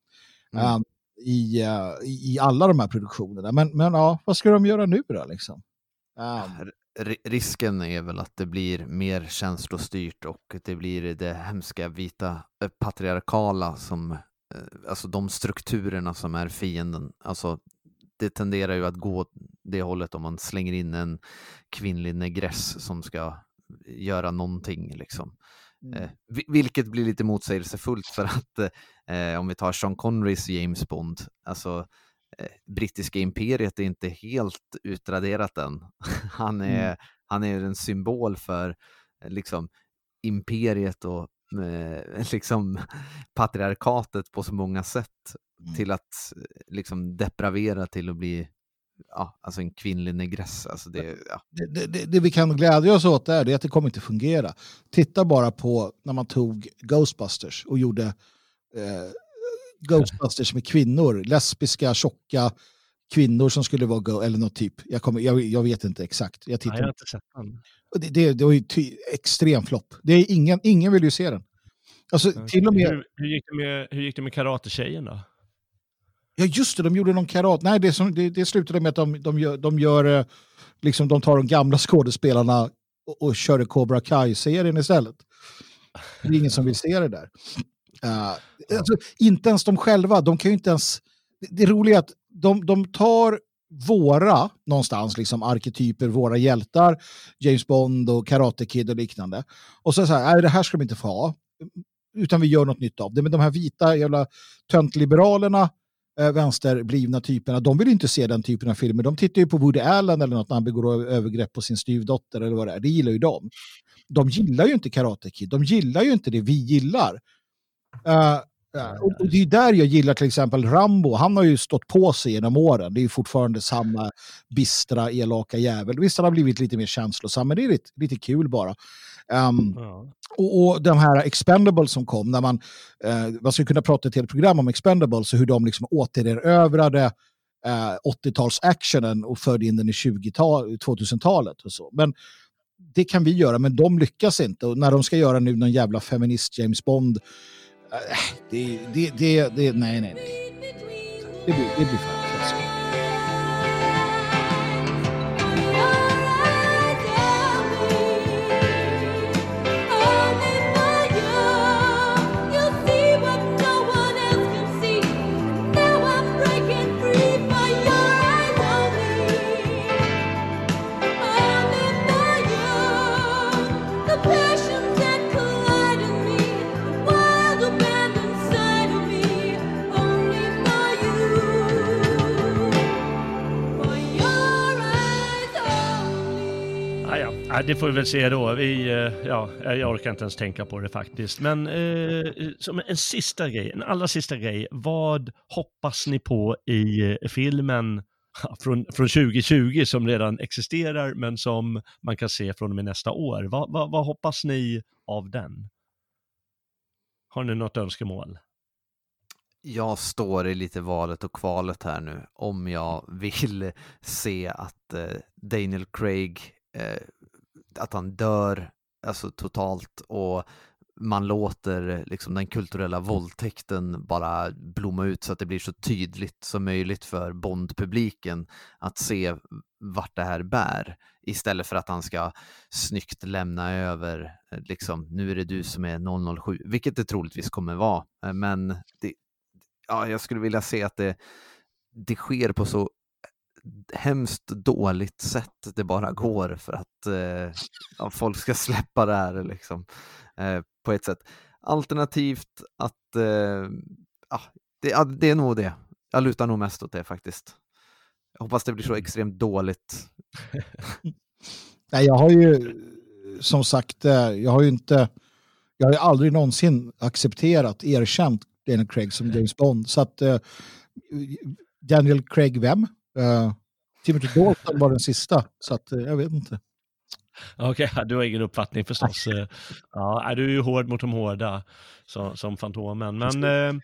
Mm. Eh, i, eh, i, alla de här produktionerna. Men, men ja, vad ska de göra nu då liksom? Ri- risken är väl att det blir mer känslostyrt och det blir det hemska vita eh, patriarkala som, alltså de strukturerna som är fienden. Alltså det tenderar ju att gå det hållet om man slänger in en kvinnlig negress som ska göra någonting. Liksom. Eh, vi- vilket blir lite motsägelsefullt för att eh, om vi tar Sean Connerys James Bond, alltså eh, brittiska imperiet är inte helt utraderat än. (laughs) Han är, han är en symbol för eh, liksom imperiet och eh, (laughs) liksom patriarkatet på så många sätt Mm. till att eh, liksom depravera till att bli ja, alltså en kvinnlig negress. Alltså det, ja. det, det- det, det vi kan glädja oss åt där det är att det kommer inte fungera. Titta bara på när man tog Ghostbusters och gjorde eh, Ghostbusters med kvinnor, lesbiska, tjocka kvinnor som skulle vara, go- eller något typ. Jag, kommer, jag, jag vet inte exakt. Jag Nej, tittar. jag har inte sett den. Det, det, det var ju ty, extrem flopp. Det är ingen, ingen vill ju se den. Alltså, till och med, Hur, hur, gick det med, hur gick det med karatetjejen då? ja just det, de gjorde någon karat. Nej, det, som, det, det slutade med att de, de gör, de gör eh, liksom de tar de gamla skådespelarna och, och kör Cobra Kai-serien istället. Det är ingen som vill se det där. Uh, alltså, inte ens de själva, de kan ju inte ens... Det, det roliga är att de, de tar våra, någonstans, liksom arketyper, våra hjältar, James Bond och Karate Kid och liknande. Och så, så här, nej det här ska de inte få ha. Utan vi gör något nytt av det. Men de här vita jävla töntliberalerna, eh, vänsterblivna typerna, de vill inte se den typen av filmer. De tittar ju på Woody Allen eller något när han begår övergrepp på sin styvdotter eller vad det är. Det gillar ju de. De gillar ju inte Karate Kid. De gillar ju inte det vi gillar. Uh, eh, och det är där jag gillar till exempel Rambo. Han har ju stått på sig genom åren. Det är ju fortfarande samma bistra, elaka jävel. Visst, han har blivit lite mer känslosam, men det är lite, lite kul bara. Ehm, Ja. och, och de här Expendables som kom, när man, eh, man skulle kunna prata ett helt program om Expendables och hur de liksom återerövrade eh, 80-tals-actionen och förde in den i 20-tal 2000-talet och så. Men det kan vi göra, men de lyckas inte. Och när de ska göra nu någon jävla feminist James Bond, det, det, det, det, nej, nej, nej. Det blir, det blir fan det får vi väl se då. Vi, eh, ja, eh, jag orkar inte ens tänka på det faktiskt. Men eh, som en sista grej, en allra sista grej. Vad hoppas ni på i eh, filmen från, från 2020 som redan existerar men som man kan se från och med nästa år? Vad, vad, vad hoppas ni av den? Har ni något önskemål? Jag står i lite valet och kvalet här nu om jag vill se att Daniel Craig, att han dör alltså totalt och man låter liksom den kulturella våldtäkten bara blomma ut så att det blir så tydligt som möjligt för Bond-publiken att se vart det här bär istället för att han ska snyggt lämna över, liksom, nu är det du som är 007, vilket det troligtvis kommer vara, men det, ja, jag skulle vilja se att det, det sker på så hemskt dåligt sätt det bara går för att eh, ja, folk ska släppa det här liksom, eh, på ett sätt. Alternativt att eh, ja, det, det är nog det. Jag lutar nog mest åt det faktiskt. Jag hoppas det blir så extremt dåligt. Nej, jag har ju som sagt, eh, jag har ju inte, jag har ju aldrig någonsin accepterat, erkänt Daniel Craig som James Bond. Så att eh, Daniel Craig vem? Uh, Timothy Dalton var den sista, så att eh, jag vet inte. Okej, du har ingen uppfattning förstås. Eh, ja, du är ju hård mot de hårda som, som Fantomen. Men eh,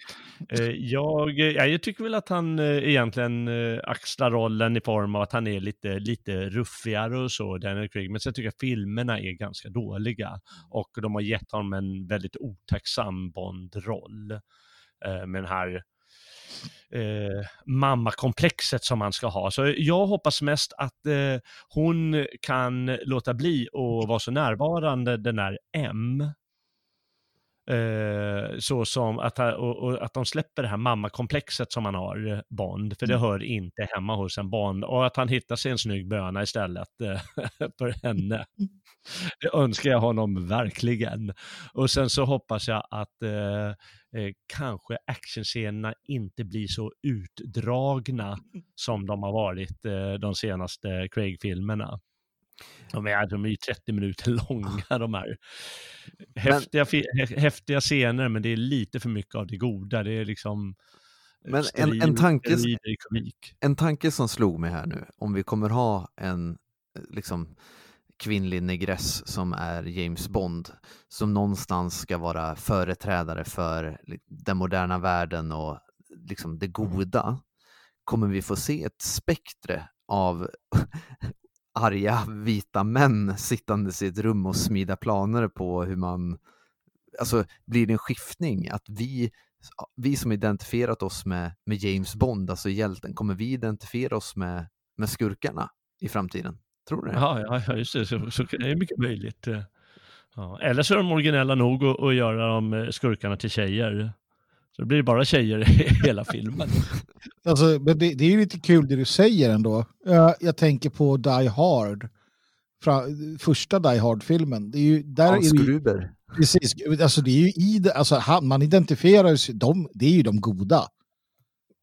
eh, jag, ja, jag tycker väl att han eh, egentligen eh, axlar rollen i form av att han är lite, lite ruffigare och så, Daniel Craig. Men sen tycker jag filmerna är ganska dåliga och de har gett honom en väldigt otacksam Bond-roll. Eh, med den här eh, mammakomplexet som han ska ha. Så jag hoppas mest att eh, hon kan låta bli att vara så närvarande den där M. Eh, så som att, och, och att de släpper det här mammakomplexet som han har, eh, Bond, för det hör inte hemma hos en Bond. Och att han hittar sig en snygg böna istället eh, (laughs) för henne. Det önskar jag honom verkligen. Och sen så hoppas jag att eh, eh, kanske actionscenerna inte blir så utdragna som de har varit eh, de senaste Craig-filmerna. De är, de är ju 30 minuter (laughs) långa de här. Häftiga, hä- häftiga scener men det är lite för mycket av det goda. Det är liksom eh, Men en- steril- en tanke-. En tanke som slog mig här nu, om vi kommer ha en eh, liksom kvinnlig negress som är James Bond, som någonstans ska vara företrädare för den moderna världen och liksom det goda, kommer vi få se ett spektre av arga vita män sittandes i ett rum och smida planer på hur man, alltså blir det en skiftning att vi vi som identifierat oss med, med James Bond, alltså hjälten, kommer vi identifiera oss med, med skurkarna i framtiden? Tror du det? Ja, ja, just det. Så, så det är mycket möjligt. Eh, ja. Eller så är de originella nog att, att göra de eh, skurkarna till tjejer. Så det blir bara tjejer i (laughs) hela filmen. Alltså, men det, det är ju lite kul det du säger ändå. Jag, jag tänker på Die Hard. Fra, första Die Hard-filmen. Det är ju, där Hans är det, ju- Gruber. precis, alltså det är ju i det, alltså han, man identifierar sig, de, det är ju de goda.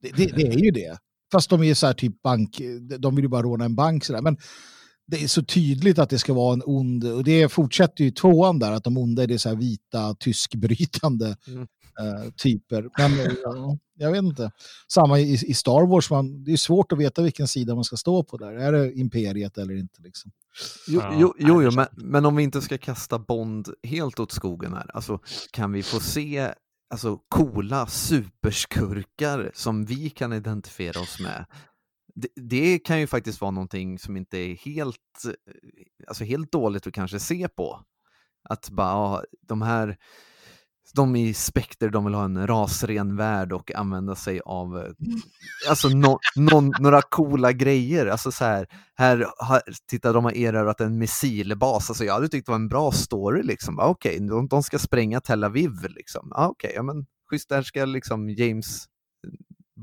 Det, det, det är ju det. Fast de är så här typ bank, de vill ju bara råna en bank sådär. Men det är så tydligt att det ska vara en ond, och det fortsätter ju tvåan där, att de onda är det så här vita, tyskbrytande Mm. Eh, typer. Men eh, ja, jag vet inte. Samma i, i Star Wars, man, det är svårt att veta vilken sida man ska stå på där. Är det imperiet eller inte? Liksom? Jo, jo, jo, jo men, men om vi inte ska kasta Bond helt åt skogen här, alltså kan vi få se alltså, coola superskurkar som vi kan identifiera oss med? Det, det kan ju faktiskt vara någonting som inte är helt, eh, alltså helt dåligt att kanske se på. Att bara, ja, de här, de i Spectre, de vill ha en rasren värld och använda sig av eh, alltså no, någon, några coola grejer. Alltså så här, här, har- titta de har erövrat en missilbas. Alltså jag hade tyckt det var en bra story liksom. Ah, Okej, de, de ska spränga Tel Aviv liksom. Ah, Okej, ja men schysst, där ska liksom James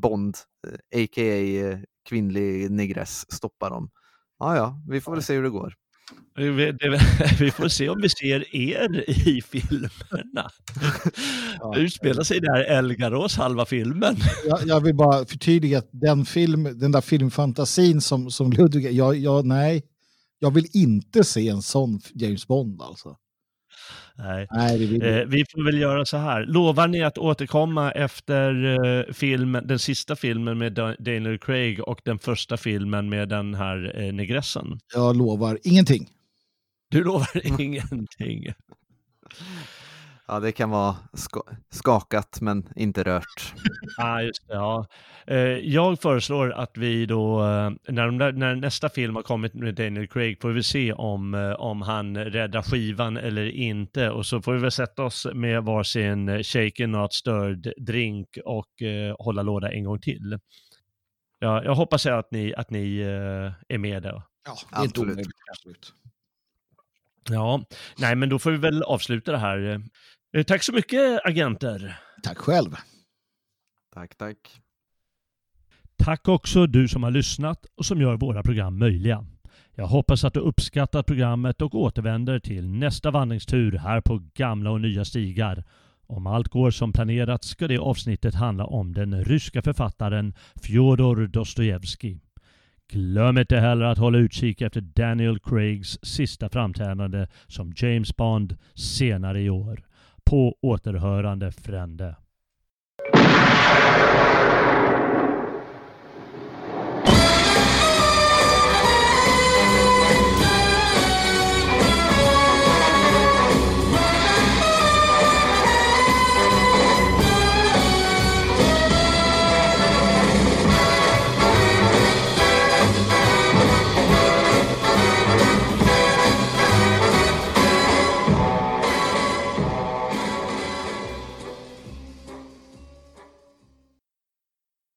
Bond, eh, a.k.a. eh, kvinnlig negress, stoppa dem. Ja, ja, vi får väl se hur det går. (laughs) Vi, får se om vi ser er i filmerna. Ja. Det utspelar sig där Elgarås halva filmen. Jag, jag vill bara förtydliga att den, film, den där filmfantasin som, som Ludvig, jag, jag, nej, jag vill inte se en sån James Bond alltså. Nej. Nej, Eh, vi får väl göra så här. Lovar ni att återkomma efter eh, filmen, den sista filmen med Da- Daniel Craig och den första filmen med den här eh, negressen? Jag lovar ingenting. Du lovar (laughs) ingenting. Ja, det kan vara ska skakat men inte rört. (laughs) Ah, just det, ja. Eh, jag föreslår att vi då, eh, när, de där, när nästa film har kommit med Daniel Craig, får vi se om, eh, om han räddar skivan eller inte. Och så får vi väl sätta oss med varsin shaken not stirred drink och eh, hålla låda en gång till. Ja, jag hoppas att ni, att ni eh, är med där. Ja, det är inte Absolut. omöjligt. Absolut. Ja, nej men då får vi väl avsluta det här. Eh, tack så mycket agenter. Tack själv. Tack, tack. Tack också du som har lyssnat och som gör våra program möjliga. Jag hoppas att du uppskattat programmet och återvänder till nästa vandringstur här på gamla och nya stigar. Om allt går som planerat ska det avsnittet handla om den ryska författaren Fjodor Dostojevskij. Glöm inte heller att hålla utkik efter Daniel Craigs sista framträdande som James Bond senare i år. På återhörande frände.